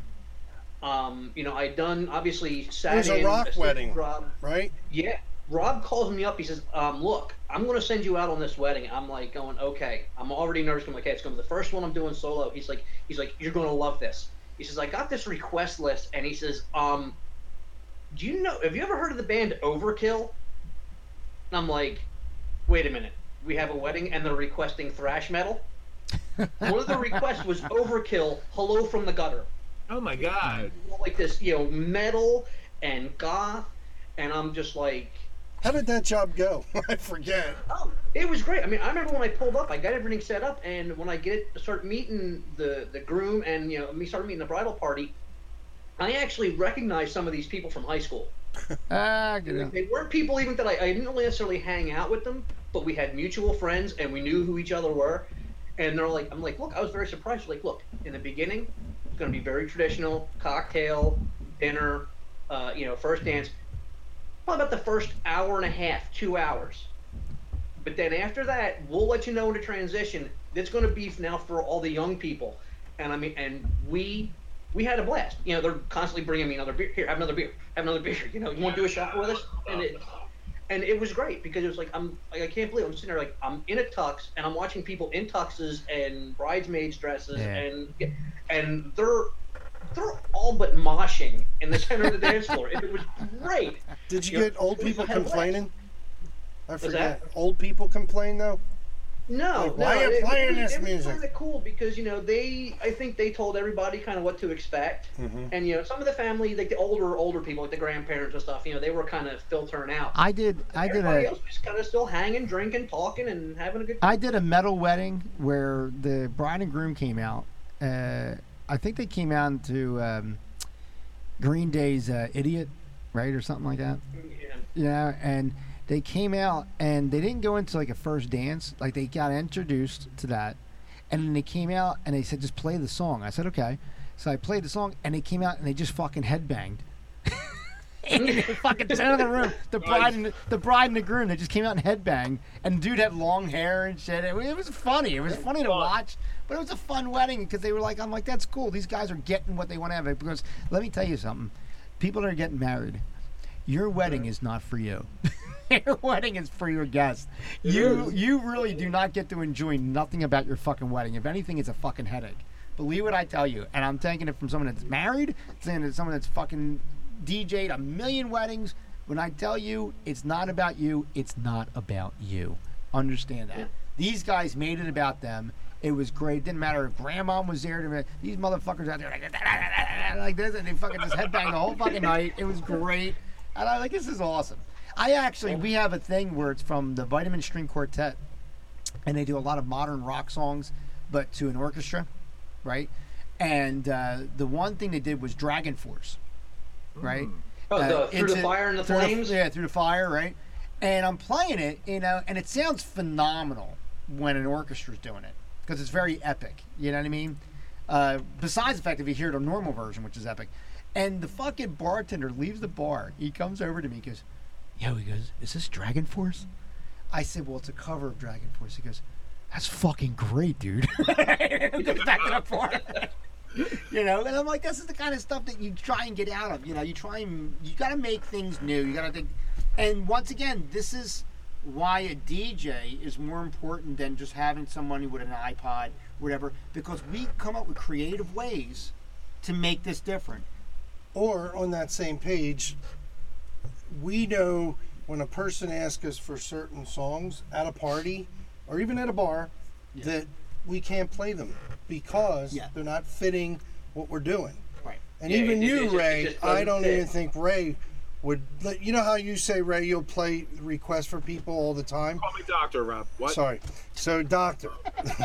Um, you know, I'd done obviously sat was a rock assisted wedding. Rob. Right? Yeah. Rob calls me up. He says, um, "Look, I'm going to send you out on this wedding." I'm like, going, "Okay." I'm already nervous. I'm like, "Okay, it's going to be the first one I'm doing solo." He's like, "He's like, you're going to love this." He says, "I got this request list," and he says, "Um, do you know? Have you ever heard of the band Overkill?" And I'm like, "Wait a minute. We have a wedding, and they're requesting thrash metal." one of the requests was Overkill, "Hello from the Gutter." Oh my God! like this, you know, metal and goth, and I'm just like, How did that job go? I forget. oh, it was great. I mean, I remember when I pulled up, I got everything set up, and when I get start meeting the the groom and you know me start meeting the bridal party, I actually recognized some of these people from high school. Ah, good. They weren't people even that I, I didn't necessarily hang out with them, but we had mutual friends and we knew who each other were. And they're like, I'm like, look, I was very surprised. Like, look, in the beginning, it's going to be very traditional cocktail, dinner, uh, you know, first dance. Probably about the first hour and a half, two hours. But then after that, we'll let you know in the transition. It's going to be now for all the young people. And I mean, and we we had a blast. You know, they're constantly bringing me another beer. Here, have another beer. Have another beer. You know, you want to do a shot with us? And it and it was great because it was like I'm like I can't believe I'm sitting there like I'm in a tux and I'm watching people in tuxes and bridesmaids dresses Yeah. and and they're they're all but moshing in the center of the dance floor. It, it was great. Did you Yeah. get old people had a complaining? I forget. that? Old people complain though. No, Like, no, why are you it, playing it, this it was kind of cool because you know they, I think they told everybody kind of what to expect, Mhm. and you know some of the family, like the older older people, like the grandparents and stuff, you know they were kind of filtering out. I did. I did Everybody a. else was kind of still hanging, drinking, talking, and having a good. I did a metal wedding where the bride and groom came out. Uh, I think they came out to um, Green Day's uh, "Idiot," right, or something like that. Yeah. Yeah, and they came out and they didn't go into like a first dance. Like they got introduced to that, and then they came out and they said just play the song. I said okay, so I played the song and they came out and they just fucking headbanged. in the fucking center of the room, the bride and the, the bride and the groom, they just came out and headbanged. And dude had long hair and shit. It, it was funny. It was funny to watch, but it was a fun wedding because they were like, I'm like, that's cool. These guys are getting what they want to have. Because let me tell you something, people that are getting married, your wedding is not for you. your wedding is for your guests. You you really do not get to enjoy nothing about your fucking wedding. If anything, it's a fucking headache. Believe what I tell you. And I'm taking it from someone that's married, saying it someone that's fucking DJ'd a million weddings. When I tell you it's not about you, it's not about you. Understand that. These guys made it about them. It was great. It Didn't matter if grandma was there. These motherfuckers out there like, like this, and they fucking just headbang the whole fucking night. It was great. And I like this is awesome. I actually we have a thing where it's from the Vitamin String Quartet, and they do a lot of modern rock songs, but to an orchestra, right? And uh, the one thing they did was Dragon Force, right? Oh, the, Uh, through the fire and the flames. yeah, through the fire, right? and I'm playing it, you know, and it sounds phenomenal when an orchestra's doing it because it's very epic. You know what I mean? Uh, besides the fact that you hear the normal version, which is epic, and the fucking bartender leaves the bar, he comes over to me, he goes, "Yo," he goes, "Is this Dragon Force?" I said, "Well, it's a cover of Dragon Force." He goes, "That's fucking great, dude." Back to the bar. You know, and I'm like, this is the kind of stuff that you try and get out of. You know, you try and you got to make things new. You got to think, and once again, this is why a DJ is more important than just having someone with an iPod, whatever, because we come up with creative ways to make this different. Or on that same page, we know when a person asks us for certain songs at a party or even at a bar that we can't play them because Yeah. they're not fitting what we're doing. Right. And Yeah, even it- it you, just- it Ray, just I don't fit. even think Ray would. Let, you know how you say, Ray, you'll play requests for people all the time? Call me doctor, Rob. What? Sorry. So, Doctor,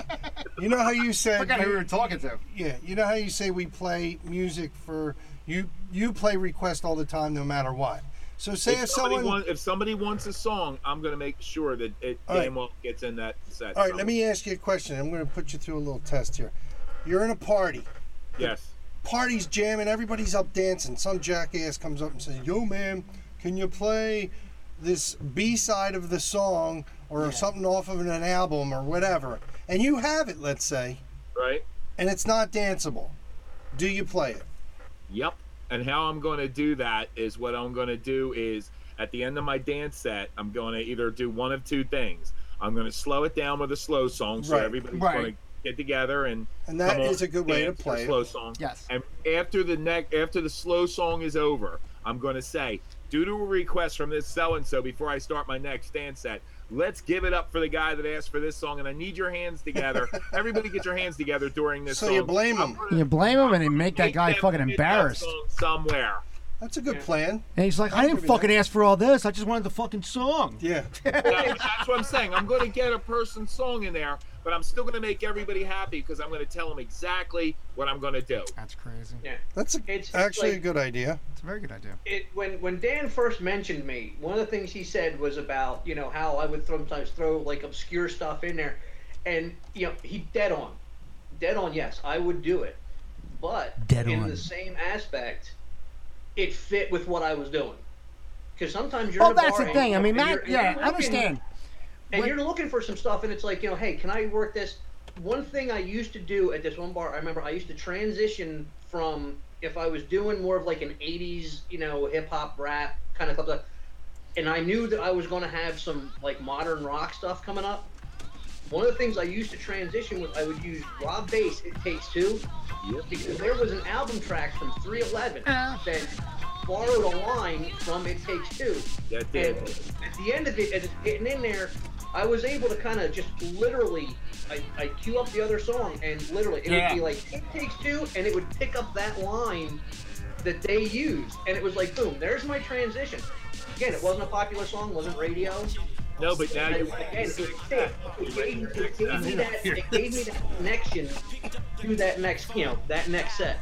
you know how you said. Forgot who you- we were talking to. yeah, you know how you say we play music for you. You play requests all the time, no matter what. So say if, If somebody, someone. want, if somebody wants a song, I'm gonna make sure that it All right. damn well gets in that set. all right, let me ask you a question. I'm going to put you through a little test here. You're in a party. Yes. Party's jamming. Everybody's up dancing. Some jackass comes up and says, "Yo, man, can you play this B side of the song or something off of an album or whatever?" And you have it, let's say, Right. and it's not danceable. Do you play it? Yep. And how I'm going to do that is what I'm going to do is at the end of my dance set, I'm going to either do one of two things. I'm going to slow it down with a slow song, so Right, everybody's right. going to get together and And that come on is a good way to play a slow song. Yes. And after the neck, after the slow song is over, I'm going to say, due to a request from this so and so, before I start my next dance set, let's give it up for the guy that asked for this song, and I need your hands together. Everybody, get your hands together during this So song. you blame him. gonna You blame him and you make that guy fucking hit that embarrassed. somewhere. That's a good Yeah. plan. And he's like, I I'll didn't give you that. fucking ask for all this. I just wanted the fucking song. Yeah. Yeah, that's what I'm saying. I'm going to get a person's song in there, but I'm still going to make everybody happy because I'm going to tell them exactly what I'm going to do. That's crazy. Yeah. That's a, It's- it's actually a good idea. It's a very good idea. it when when Dan first mentioned me, one of the things he said was about you know how I would sometimes throw like obscure stuff in there, and you know he dead on, dead on. Yes, I would do it, but Dead in on. the same aspect, it fit with what I was doing. Because sometimes you're Well, in a Oh, that's bar the thing. I mean, and Matt, you're- yeah, I understand. And When- you're looking for some stuff, and it's like, you know, hey, can I work this? One thing I used to do at this one bar, I remember I used to transition from if I was doing more of like an 80s, you know, hip hop rap kind of stuff, and I knew that I was going to have some like modern rock stuff coming up. One of the things I used to transition with, I would use Rob Base, It Takes Two, Yep. because there was an album track from 311 that borrowed a line from It Takes Two. That And did. at the end of it, as it's getting in there, I was able to kind of just literally, I, I cue up the other song, and literally, it Yeah. would be like, it takes two, and it would pick up that line that they used. And it was like, boom, there's my transition. Again, it wasn't a popular song, wasn't radio. No, but now you again, it, fit. it, ah, gave, it gave me that, it gave me that connection to that next, you know, that next set.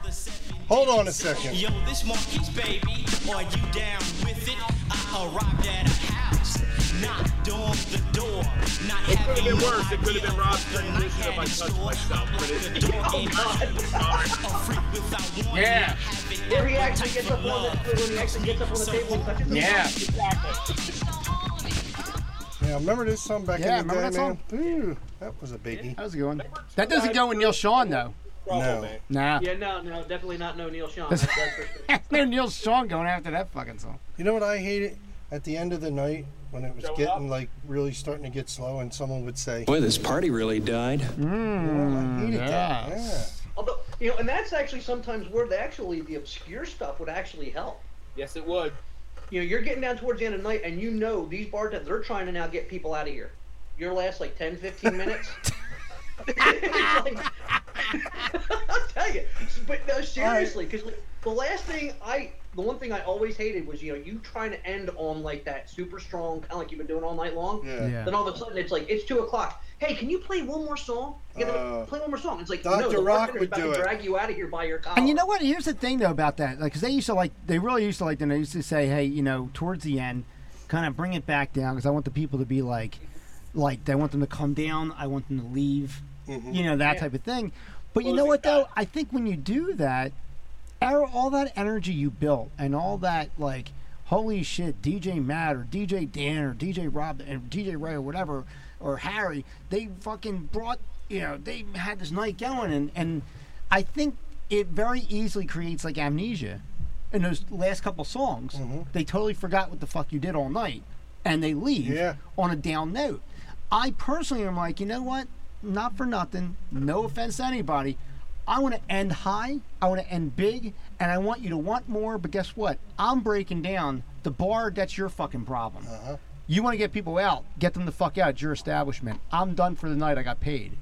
Hold on a second. Yo, this Marquis baby, are you down with it? I arrived at a house, knocked on the door, not It could have been worse. It could have been idea Rob's when transition if I touched myself, but it Oh, God. a freak without warning. Yeah. Where he actually gets up on the, when he actually gets up on the table and touches the Yeah. Yeah, remember this song back Yeah, in the remember day, that man? Ooh, that was a biggie. That was a good one. That doesn't go with Neil Sean, though. No. man. Nah. Yeah, no, no, definitely not no Neil Sean. That's, that's sure. no Neil Sean going after that fucking song. You know what I hated? At the end of the night, when it was Showing getting up? like really starting to get slow, and someone would say, Boy, this party really died. "Oh, I hated that." Yeah. Although, you know, and that's actually sometimes where the actually the obscure stuff would actually help. Yes, it would. You know, you're getting down towards the end of the night, and you know these bartenders they're trying to now get people out of here. Your last like 10, 15 minutes. like, I'll tell you, but no, seriously, because the last thing I, the one thing I always hated was you know you trying to end on like that super strong, kind of like you've been doing all night long. Yeah. Yeah. Then all of a sudden it's like it's two o'clock. Hey, can you play one more song? You gotta Uh, play one more song. It's like Dr. no, the Rock would about do to it. drag you out of here by your collar. And you know what? Here's the thing though about that, like, 'cause they used to like, they really used to like, they used to say, hey, you know, towards the end, kind of bring it back down because I want the people to be like, like I want them to come down. I want them to leave. Mm-hmm. You know that Yeah. type of thing. But you know what though? back. I think when you do that, er- all that energy you built and all that like, holy shit, DJ Matt or DJ Dan or DJ Rob and DJ Ray or whatever or Harry, they fucking brought you know they had this night going and and I think it very easily creates like amnesia. In those last couple songs, they totally forgot what the fuck you did all night, and they leave Yeah. on a down note. I personally am like, you know what? Not for nothing. No offense to anybody. I want to end high. I want to end big, and I want you to want more. But guess what? I'm breaking down the bar. That's your fucking problem. Uh-huh. You want to get people out? Get them the fuck out. It's your establishment. I'm done for the night. I got paid.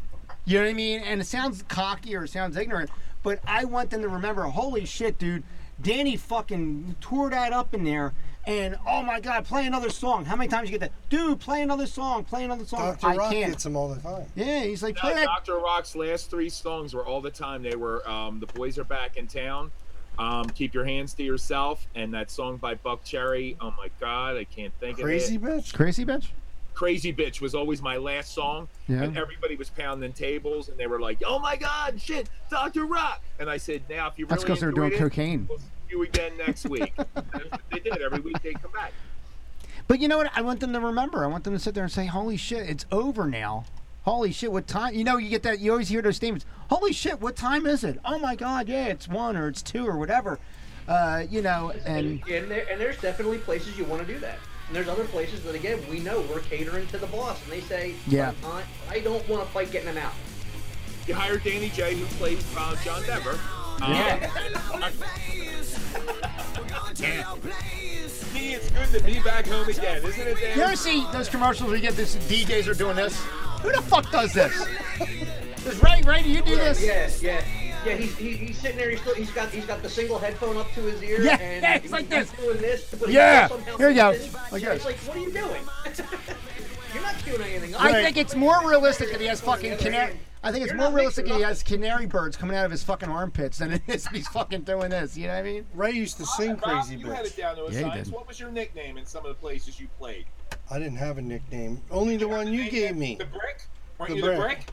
You know what I mean? And it sounds cocky or it sounds ignorant, but I want them to remember. Holy shit, dude! Danny fucking tore that up in there. And oh my god, play another song. How many times you get that? Dude, play another song. Play another song. Dr. I Rock can't. gets them all the time. Yeah, he's like, No, play that. Dr. Rock's last three songs were all the time. They were um, "The Boys Are Back in Town," um, "Keep Your Hands to Yourself," and that song by Buck Cherry. Oh my God, I can't think Crazy of it. Crazy Bitch. Crazy bitch. "Crazy Bitch" was always my last song, Yeah. and everybody was pounding tables, and they were like, "Oh my God, shit, Dr. Rock!" And I said, "Now, if you That's really because they're doing it, cocaine. we'll see you again next week." and that's what they did every week. They come back. But you know what? I want them to remember. I want them to sit there and say, "Holy shit, it's over now." Holy shit, what time? You know, you get that. You always hear those statements. Holy shit, what time is it? Oh my god, yeah, it's one or it's two or whatever. Uh, you know, and and, there, and there's definitely places you want to do that. And there's other places that again we know we're catering to the boss, and they say, Yeah. I, I don't want to fight getting them out. You hire Danny J, who played uh, John Denver. Um, Yeah. See, it's good to be back home again, isn't it, Dan? you ever see those commercials where you get this DJs are doing this? Who the fuck does this? Does Ray, Ray, do you do this? Yeah, yeah, yeah. He's, he, he's sitting there. He's, still, he's got he's got the single headphone up to his ear. Yeah, and yeah, it's he's like this. Doing this, but he Yeah, somehow here you go. fits. Like this. It's like, what are you doing? You're not doing anything. I think it's more realistic that he has fucking canary. I think it's You're more realistic that he has canary birds coming out of his fucking armpits than it is he's fucking doing this. You know what I mean? Ray used to sing Rob, Crazy you had it down to a Yeah, science. What was your nickname in some of the places you played? I didn't have a nickname. Only the one you gave me. The Brick? Weren't The you Brick. the Brick?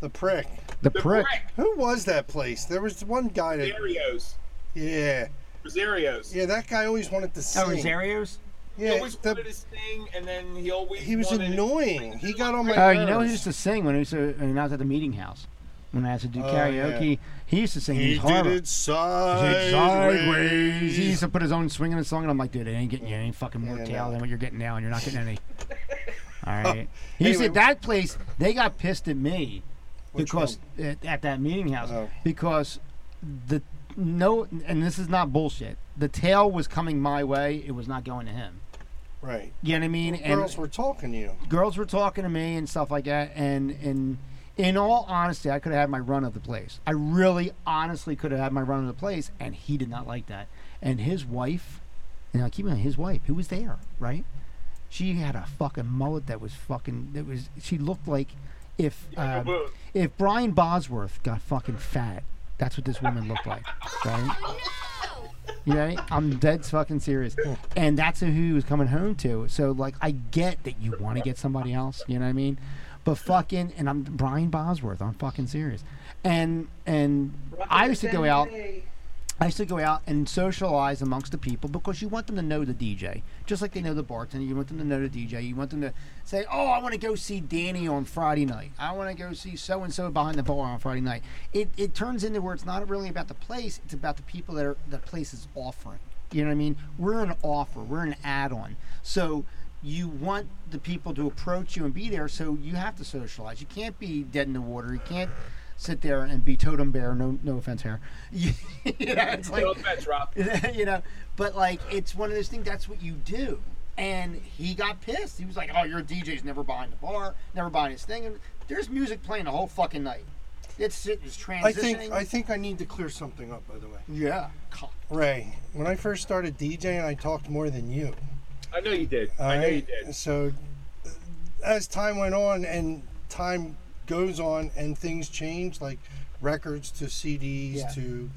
The prick. The The prick. Brick. Who was that place? There was one guy that. Rosario's. Yeah. Rosario's. Yeah, that guy always wanted to sing. Oh, Rosario's? He Yeah. always the- wanted to sing, and then he always he was annoying. He got on my Oh, you know he nerves. used to sing when he was uh, when I was at the meeting house when I had to do Oh, karaoke. He used to sing. He these did it sideways. He used to put his own swing in the song, and I'm like, dude, it ain't getting you any fucking more Yeah, tail no. than what you're getting now, and you're not getting any. All right. Oh, he Anyway. said that place, they got pissed at me because at, at that meeting house Oh. because the no, and this is not bullshit. The tail was coming my way; it was not going to him. Right. You know what I mean? And Girls were talking to you. girls were talking to me and stuff like that and and in all honesty i could have had my run of the place i really honestly could have had my run of the place and he did not like that and his wife and i keep in mind his wife who was there right she had a fucking mullet that was fucking that was she looked like if um, if brian bosworth got fucking fat that's what this woman looked like right you know, I'm dead fucking serious. And that's who he was coming home to. So, like, I get that you want to get somebody else. You know what I mean? But fucking, and I'm Brian Bosworth. I'm fucking serious. And and I used to go out. I used to go out and socialize amongst the people because you want them to know the DJ, just like they know the bartender. You want them to know the DJ. You want them to say, "Oh, I want to go see Danny on Friday night. I want to go see so and so behind the bar on Friday night." It it turns into where it's not really about the place; it's about the people that are the place is offering. You know what I mean? We're an offer. We're an add-on. So you want the people to approach you and be there. So you have to socialize. You can't be dead in the water. You can't sit there and be totem bear. No, no offense here. you know, it's like No offense, Rob. you know, but like it's one of those things. That's what you do. And he got pissed. He was like, "Oh, your DJ's never behind the bar, never behind his thing." And there's music playing the whole fucking night. It's it's transitioning. I think I think I need to clear something up. By the way, yeah. Cock. Ray, when I first started DJing, I talked more than you. I know you did. All I know you did. So, uh, as time went on and time goes on and things change, like records to CDs Yeah. to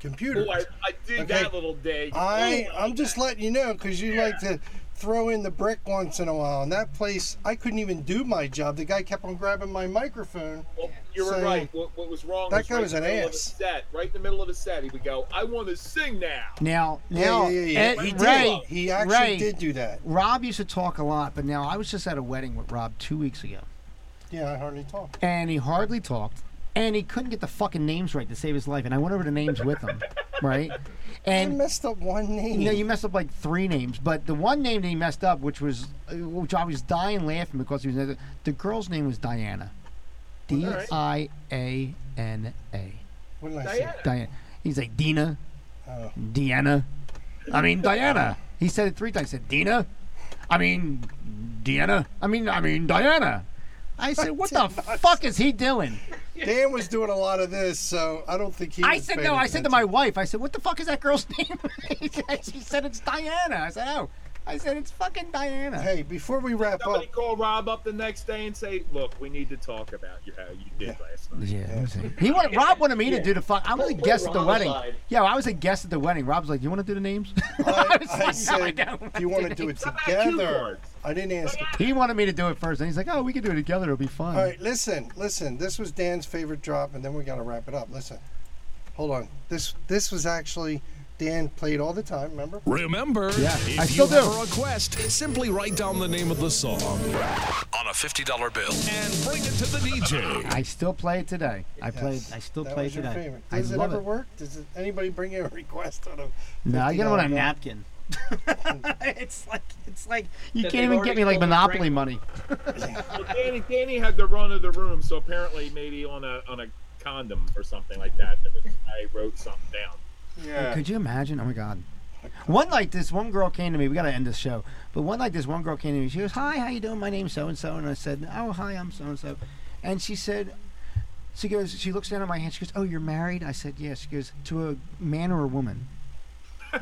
computers. Oh, I, I did Okay. that little dig. I Oh, I'm just letting you know because you like to throw in the brick once in a while. And that place, I couldn't even do my job. The guy kept on grabbing my microphone. Well, you were saying- right. What, what was wrong? That was guy right was in an ass. Of the set, right in the middle of the set, he would go, "I want to sing now." Now, now, yeah, yeah. yeah. Ed- he did. Ray, He actually Ray, did do that. Rob used to talk a lot, but now I was just at a wedding with Rob two weeks ago, Yeah, I hardly talked. and he hardly talked, and he couldn't get the fucking names right to save his life, and I went over the names with him, right? I And messed up one name. you know, you messed up like three names, but the one name that he messed up, which was, uh, which I was dying laughing because he was the girl's name was Diana, D I A N A, what did I say? Diana. Diana. He's like Dina, Oh. Deanna. I mean Diana. He said it three times. He said Dina. I mean Deanna. I mean I mean Diana. I said, what the fuck is he doing? Dan was doing a lot of this, so I don't think he. I was said no. I said to my wife, I said, what the fuck is that girl's name? she said it's Diana. I said, oh. I said it's fucking Diana. Hey, before we wrap up, Somebody call Rob up the next day and say, "Look, we need to talk about you how you did last night." Yeah, he wanted. Rob wanted me to do the fuck. I was a Put guest at the wedding. side. Yeah, I was a guest at the wedding. Rob's like, "You want to do the names?" I, was I like, "No, I said, don't do you want to do it How about cue together? I didn't ask. him. he wanted me to do it first, and he's like, "Oh, we can do it together. It'll be fun." All right, listen, listen. This was Dan's favorite drop, and then we got to wrap it up. Listen, hold on. This this was actually Dan played all the time. Remember? Remember, Yeah, if I still you have a request, simply write down the name of the song on a $50 bill and bring it to the DJ. I still play it today. I played. I still that play was it your today. favorite. I Does it ever it. work? Does it, anybody bring you a request on a? No, I get it on a bill? napkin. it's like it's like you can't even get me like Monopoly drink. money. Well, Danny, Danny had the run of the room, so apparently maybe on a on a condom or something like that. There was, I wrote something down. Yeah. Could you imagine? Oh my god. One night, this one girl came to me. We gotta end this show. But one night, this one girl came to me. She goes, "Hi, how you doing? My name's so and so." And I said, "Oh, hi, I'm so and so." And she said, she goes, she looks down at my hand. She goes, "Oh, you're married?" I said, "Yes." She goes, "To a man or a woman?"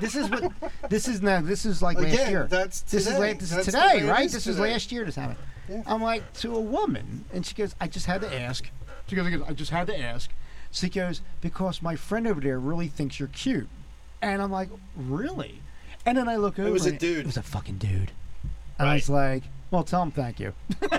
This is what. This is now. This is like last year. that's this is today. la- this That's is today, right? is This is last year. This happened. Yeah. I'm like to a woman, and she goes, "I just had to ask." She goes, "I just had to ask." She goes, "Because my friend over there really thinks you're cute," and I'm like, "Really?" And then I look over. It was a dude. It was a fucking dude. And I was like, "Well, tell him thank you."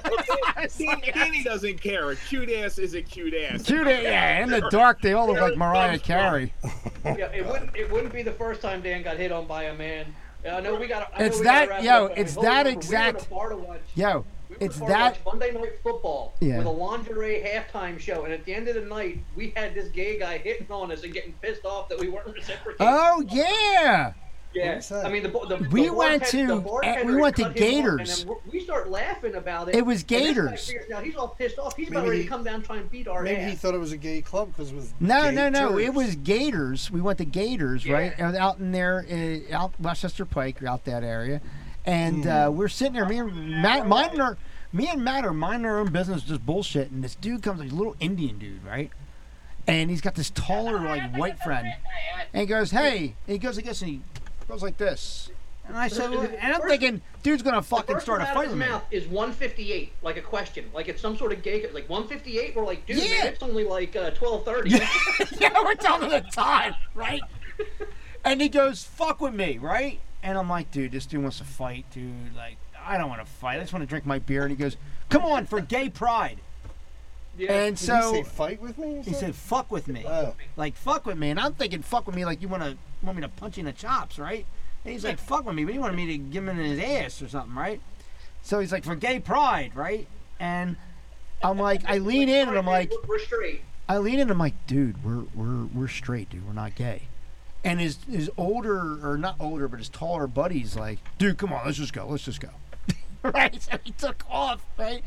Danny, Danny doesn't care. A cute ass is a cute ass. Cute, ass, yeah. In the dark, they all look like Mariah Carey. Yeah, it wouldn't. It wouldn't be the first time Dan got hit on by a man. I know we got. It's that- yo, it's that We exact- were at a bar to watch. Yo, We it's at a bar to that. watch Monday Night Football Yeah. with a lingerie halftime show, and at the end of the night, we had this gay guy hitting on us and getting pissed off that we weren't reciprocating. Oh yeah. Yeah. I mean the bo- the We the went bartender- to- the we went to cut off, Gators. and then we we start laughing about it. It was and this guy Gators. figures Now he's all pissed off. He's about ready he- to come down and try and beat our Maybe ass. he thought it was a gay club because it was. No, gay no, no. It was Gators. We went to Gators, right? Yeah. And out in there, uh, out Westchester Pike, or out that area. And uh, we're sitting there. Me and Matt, minding our, me and Matt are minding our own business, just bullshit. And this dude comes, like a little Indian dude, right? And he's got this taller, like white friend. And he goes, "Hey," and he goes, "I guess," and he goes like this. And I said, well, and I'm First- thinking, dude's gonna The fucking first start a word out fight of with his me. mouth is 158, like a question, like it's some sort of gay, like 158. We're like, dude, Yeah. man, it's only like uh, 12:30. yeah, we're telling the time, right? and he goes, "Fuck with me," right? And I'm like, "Dude, this dude wants to fight, dude. Like, I don't want to fight. I just want to drink my beer." And he goes, "Come on, for gay pride." yeah. And Did so he say fight with me? he said, "Fuck with me." Oh. Like, fuck with me. And I'm thinking, "Fuck with me," like you want to want me to punch you in the chops, right? And he's like, "Fuck with me," but he wanted me to give him in his ass or something, right? So he's like, "For gay pride," right? And I'm like, I lean in and I'm like, we're, we're straight. I lean in and I'm like, dude, we're we're we're straight, dude. We're not gay. And his his older or not older, but his taller buddies like, dude, come on, let's just go, let's just go. right? So he took off, right?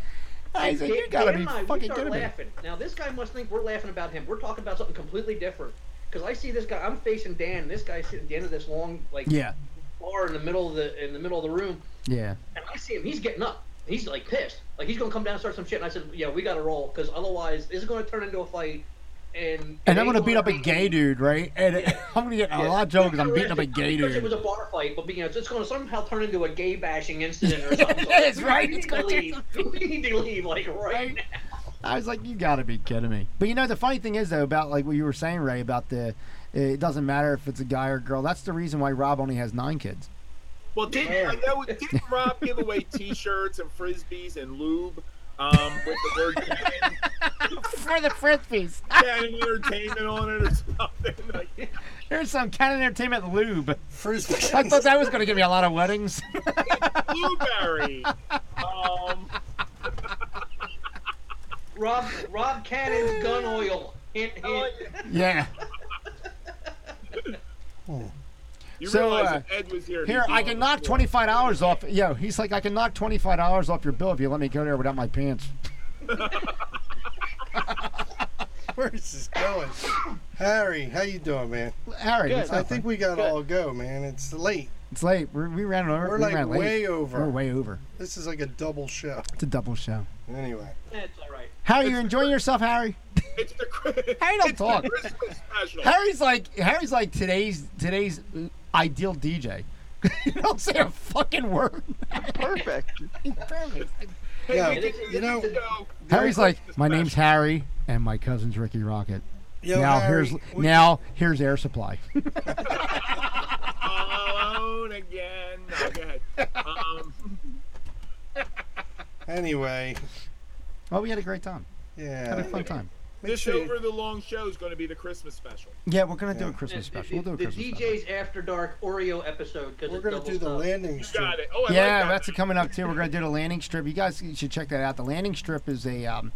I said, you gotta Dan be I, we fucking start kidding me. laughing. Now this guy must think we're laughing about him. We're talking about something completely different. Because I see this guy, I'm facing Dan. And this guy's sitting at the end of this long, like Yeah, bar in the middle of the in the middle of the room, yeah. and I see him. He's getting up. He's like pissed. Like he's gonna come down and start some shit. And I said, yeah, we gotta roll because otherwise this is gonna turn into a fight. And And I'm gonna beat up a be- gay dude, right? And I'm gonna get a lot of jokes. I'm beating up a gay dude. It was a bar fight, but you know, it's going to somehow turn into a gay bashing incident or something. It is, right? We It's need to gonna leave. We need to leave, like right, Right? now. I was like, you gotta be kidding me. But you know, the funny thing is though about like what you were saying, Ray, about the it doesn't matter if it's a guy or girl. That's the reason why Rob only has nine kids. Well, didn't, I know, didn't Rob give away T-shirts and frisbees and lube um, with the word For the frisbees. Cannon Entertainment on it or something? Like, Here's some Cannon Entertainment lube. Frisbee. I thought that was going to give me a lot of weddings. blueberry. Um, Rob Rob Cannon's gun oil. Hint, I hint. like- yeah. You So, realize uh, if Ed was here. Here, I can knock twenty five dollars off. Yo, he's like, I can knock twenty five dollars off your bill if you let me go there without my pants. Where's this going? Harry, how you doing, man? Harry, Good. I think we got Good. all go, man. It's late. it's late. We're, we ran over. We're we like ran late. way over. We're way over. This is like a double show. It's a double show. Anyway, That's all right. Harry, you enjoying yourself, Harry? It's the Chris- Harry don't it's talk. The Christmas special. Harry's like Harry's like today's today's uh, ideal DJ. you don't say a fucking word. Perfect. He's perfect. yeah, Hey, you know, Go. Harry's like, my name's. Harry and my cousin's Ricky Rocket. yo, now Harry, here's we- now here's air supply. Alone again. No, go ahead. Um, Anyway, well, we had a great time. Yeah. Had a yeah. fun time. Make this sure you- over the long show is going to be the Christmas special. Yeah, we're gonna do Yeah. a Christmas The- special. We'll do a the, Christmas the special. DJ's After Dark Oreo episode because We're gonna do the landing You strip. got it. Oh, I yeah, like that. that's coming up too. We're gonna do the landing strip. You guys should check that out. The landing strip is a um,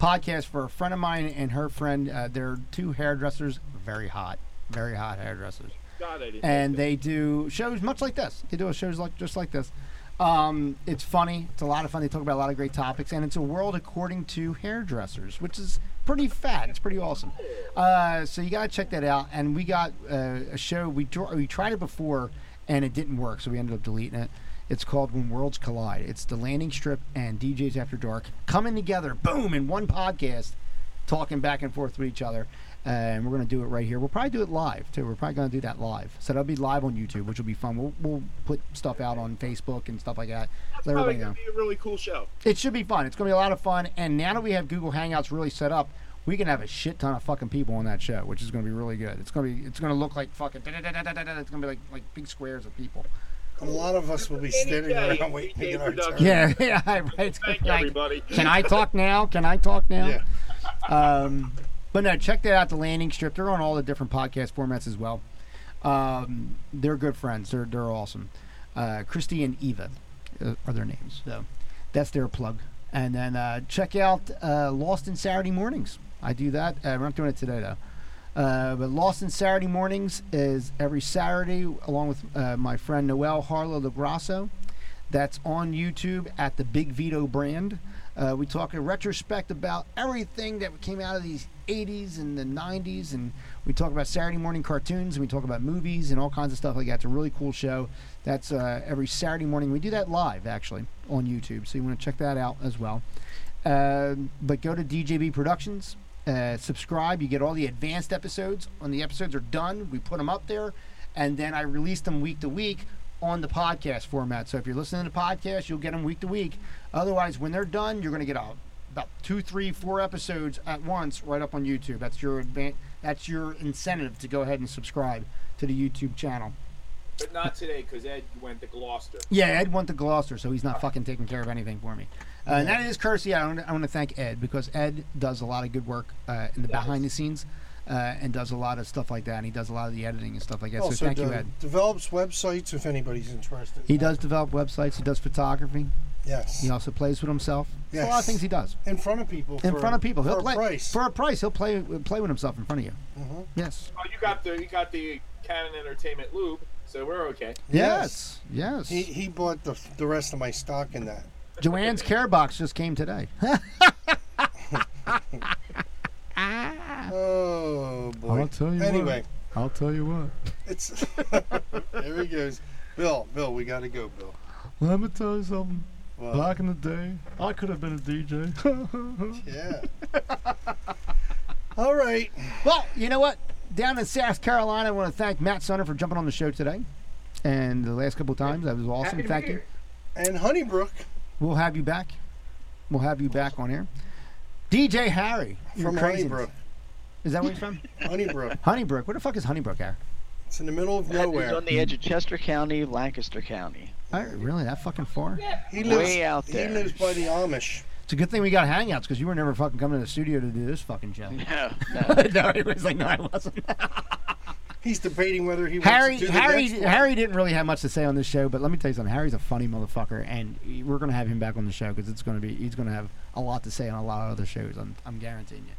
podcast for a friend of mine and her friend. Uh, they're two hairdressers, very hot, very hot hairdressers, God, I didn't and know they do shows much like this. They do shows like just like this. Um, it's funny. It's a lot of fun. They talk about a lot of great topics, and it's a world according to hairdressers, which is pretty fat. It's pretty awesome. Uh, so you gotta check that out. And we got uh, a show. We dr- we tried it before, and it didn't work, so we ended up deleting it. It's called When Worlds Collide. It's the landing strip and DJs After Dark coming together, boom, in one podcast, talking back and forth with each other. Uh, and we're going to do it right here. We'll probably do it live too. We're probably going to do that live. So that'll be live on YouTube, which will be fun. We'll, we'll put stuff out on Facebook and stuff like that. It's Let probably going to be a really cool show. It should be fun. It's going to be a lot of fun. And now that we have Google Hangouts really set up, we can have a shit ton of fucking people on that show, which is going to be really good. It's going to be. It's going to look like fucking. It's going to be like like big squares of people. A lot of us will be standing Day, around waiting to DJ get our turn. production. Yeah, yeah, right. It's gonna Thank be you, like, everybody. Can I talk now? Can I talk now? Yeah. Um, but no, check that out. The landing strip. They're on all the different podcast formats as well. Um, they're good friends. They're they're awesome. Uh, Christy and Eva uh, are their names. So that's their plug. And then uh, check out uh, Lost in Saturday Mornings. I do that. Uh, we're not doing it today though. Uh, but Lost in Saturday Mornings is every Saturday, along with uh, my friend Noel Harlow Lagrasso. That's on YouTube at the Big Vito brand. Uh, we talk in retrospect about everything that came out of these 80s and the 90s, and we talk about Saturday morning cartoons, and we talk about movies and all kinds of stuff like that. It's a really cool show. That's uh, every Saturday morning. We do that live, actually, on YouTube, so you want to check that out as well. Uh, but go to DJB Productions, uh, subscribe. You get all the advanced episodes. When the episodes are done, we put them up there, and then I release them week to week on the podcast format. So if you're listening to the podcast, you'll get them week to week. Otherwise, when they're done, you're going to get about two, three, four episodes at once right up on YouTube. That's your advan- That's your incentive to go ahead and subscribe to the YouTube channel. But not today because Ed went to Gloucester. Yeah, Ed went to Gloucester, so he's not fucking taking care of anything for me. Uh, and that is courtesy. I want, to, I want to thank Ed because Ed does a lot of good work uh, in the behind the scenes uh, and does a lot of stuff like that. And he does a lot of the editing and stuff like that. Also, so thank you, Ed. develops websites if anybody's interested. He does develop websites. He does photography. Yes. He also plays with himself. There's a lot of things he does In front of people. in for- front of people. He'll for play a price. for a price. He'll play play with himself in front of you. Mhm. Yes. Oh, you got the you got the Cannon Entertainment lube, so we're okay. Yes. Yes. He, he bought the, the rest of my stock in that. Joanne's care box just came today. Oh boy. I'll tell you what. Anyway, I'll tell you what. it's there he goes. Bill, Bill, we gotta go, Bill. Let me tell you something. Well, Back in the day, I could have been a DJ. yeah. All right. well, you know what? Down in South Carolina, I want to thank Matt Sunner for jumping on the show today. And the last couple of times, that was awesome. Happy Thank you. And Honeybrook We'll have you back. We'll have you back on here. DJ Harry. From crazy. Honeybrook. Is that where he's from? Honeybrook. Honeybrook. Where the fuck is Honeybrook at? It's in the middle of That is nowhere. on the edge of Chester County, Lancaster County. Oh, really? That fucking far? Yeah. He lives Way out there. He lives by the Amish. It's a good thing we got hangouts because you were never fucking coming to the studio to do this fucking show. No, no. no, he was like, no, I wasn't. He's debating whether he wants Harry, to do the Harry, one. Harry didn't really have much to say on this show, but let me tell you something. Harry's a funny motherfucker, and we're gonna have him back on the show because it's gonna be he's gonna have a lot to say on a lot of other shows. I'm, I'm guaranteeing you.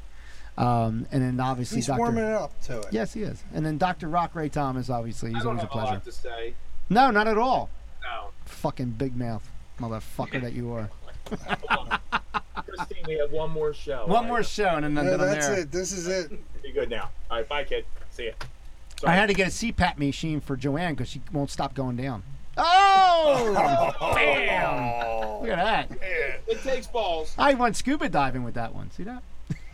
Um, and then obviously He's Dr. warming up to it. Yes, he is. And then Dr. Rock Ray Thomas, obviously, I he's don't always a have a pleasure. lot to say. No, not at all. No. Fucking big mouth, motherfucker that you are. Christine, we have one more show. One All more show, and then, Yeah, then that's there. it. This is it. Be good now. All right, bye, kid. See ya. I had to get a CPAP machine for Joanne because she won't stop going down. Oh, damn! Look at that. It takes balls. I went scuba diving with that one. See that?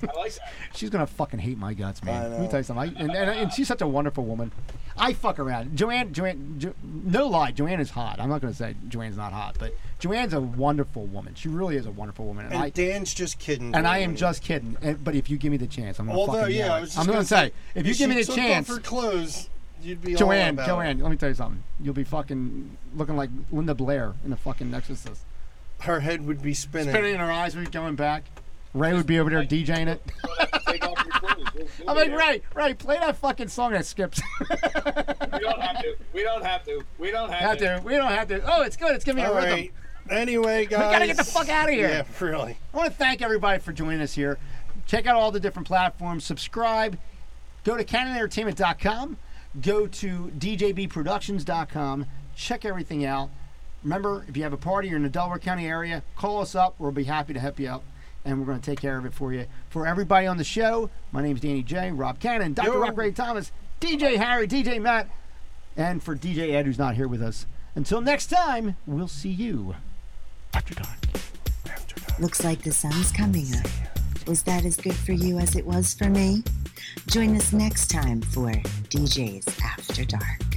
I like that. She's gonna fucking hate my guts, man. I Let me tell you something. I, and, and, and she's such a wonderful woman. I fuck around. Joanne, Joanne, jo, no lie, Joanne is hot. I'm not gonna say Joanne's not hot, but Joanne's a wonderful woman. She really is a wonderful woman. And, And I Dan's just kidding. and I am just kidding. And, but if you give me the chance, I'm gonna Although, fucking yeah, yell I was just I'm gonna gonna say, say, if you give me the chance, for clothes, you'd be all Joanne, about Joanne, let me tell you something. You'll be fucking looking like Linda Blair in the fucking Exorcist. It. Her head would be spinning. Spinning her eyes would be going back. Ray would be over there DJing it. You don't have to take off your clothes. We'll- we'll I'm like. Ray, Ray, play that fucking song that skips. We don't have to. We don't have to. We don't have, have to. We don't have to. Oh, it's good. It's giving me All a rhythm. right. Anyway, guys. We gotta get the fuck out of here. Yeah, really. I want to thank everybody for joining us here. Check out all the different platforms. Subscribe. Go to canonentertainment.com. Go to djbproductions.com. Check everything out. Remember, if you have a party, you're in the Delaware County area, call us up. We'll be happy to help you out. And we're going to take care of it for you. For everybody on the show, my name's Danny J, Rob Cannon, Dr. Yo. Rock Ray Thomas, DJ Harry, DJ Matt, and for DJ Ed, who's not here with us. Until next time, we'll see you after dark. Looks like the sun's coming up. Was that as good for you as it was for me? Join us next time for DJ's After Dark.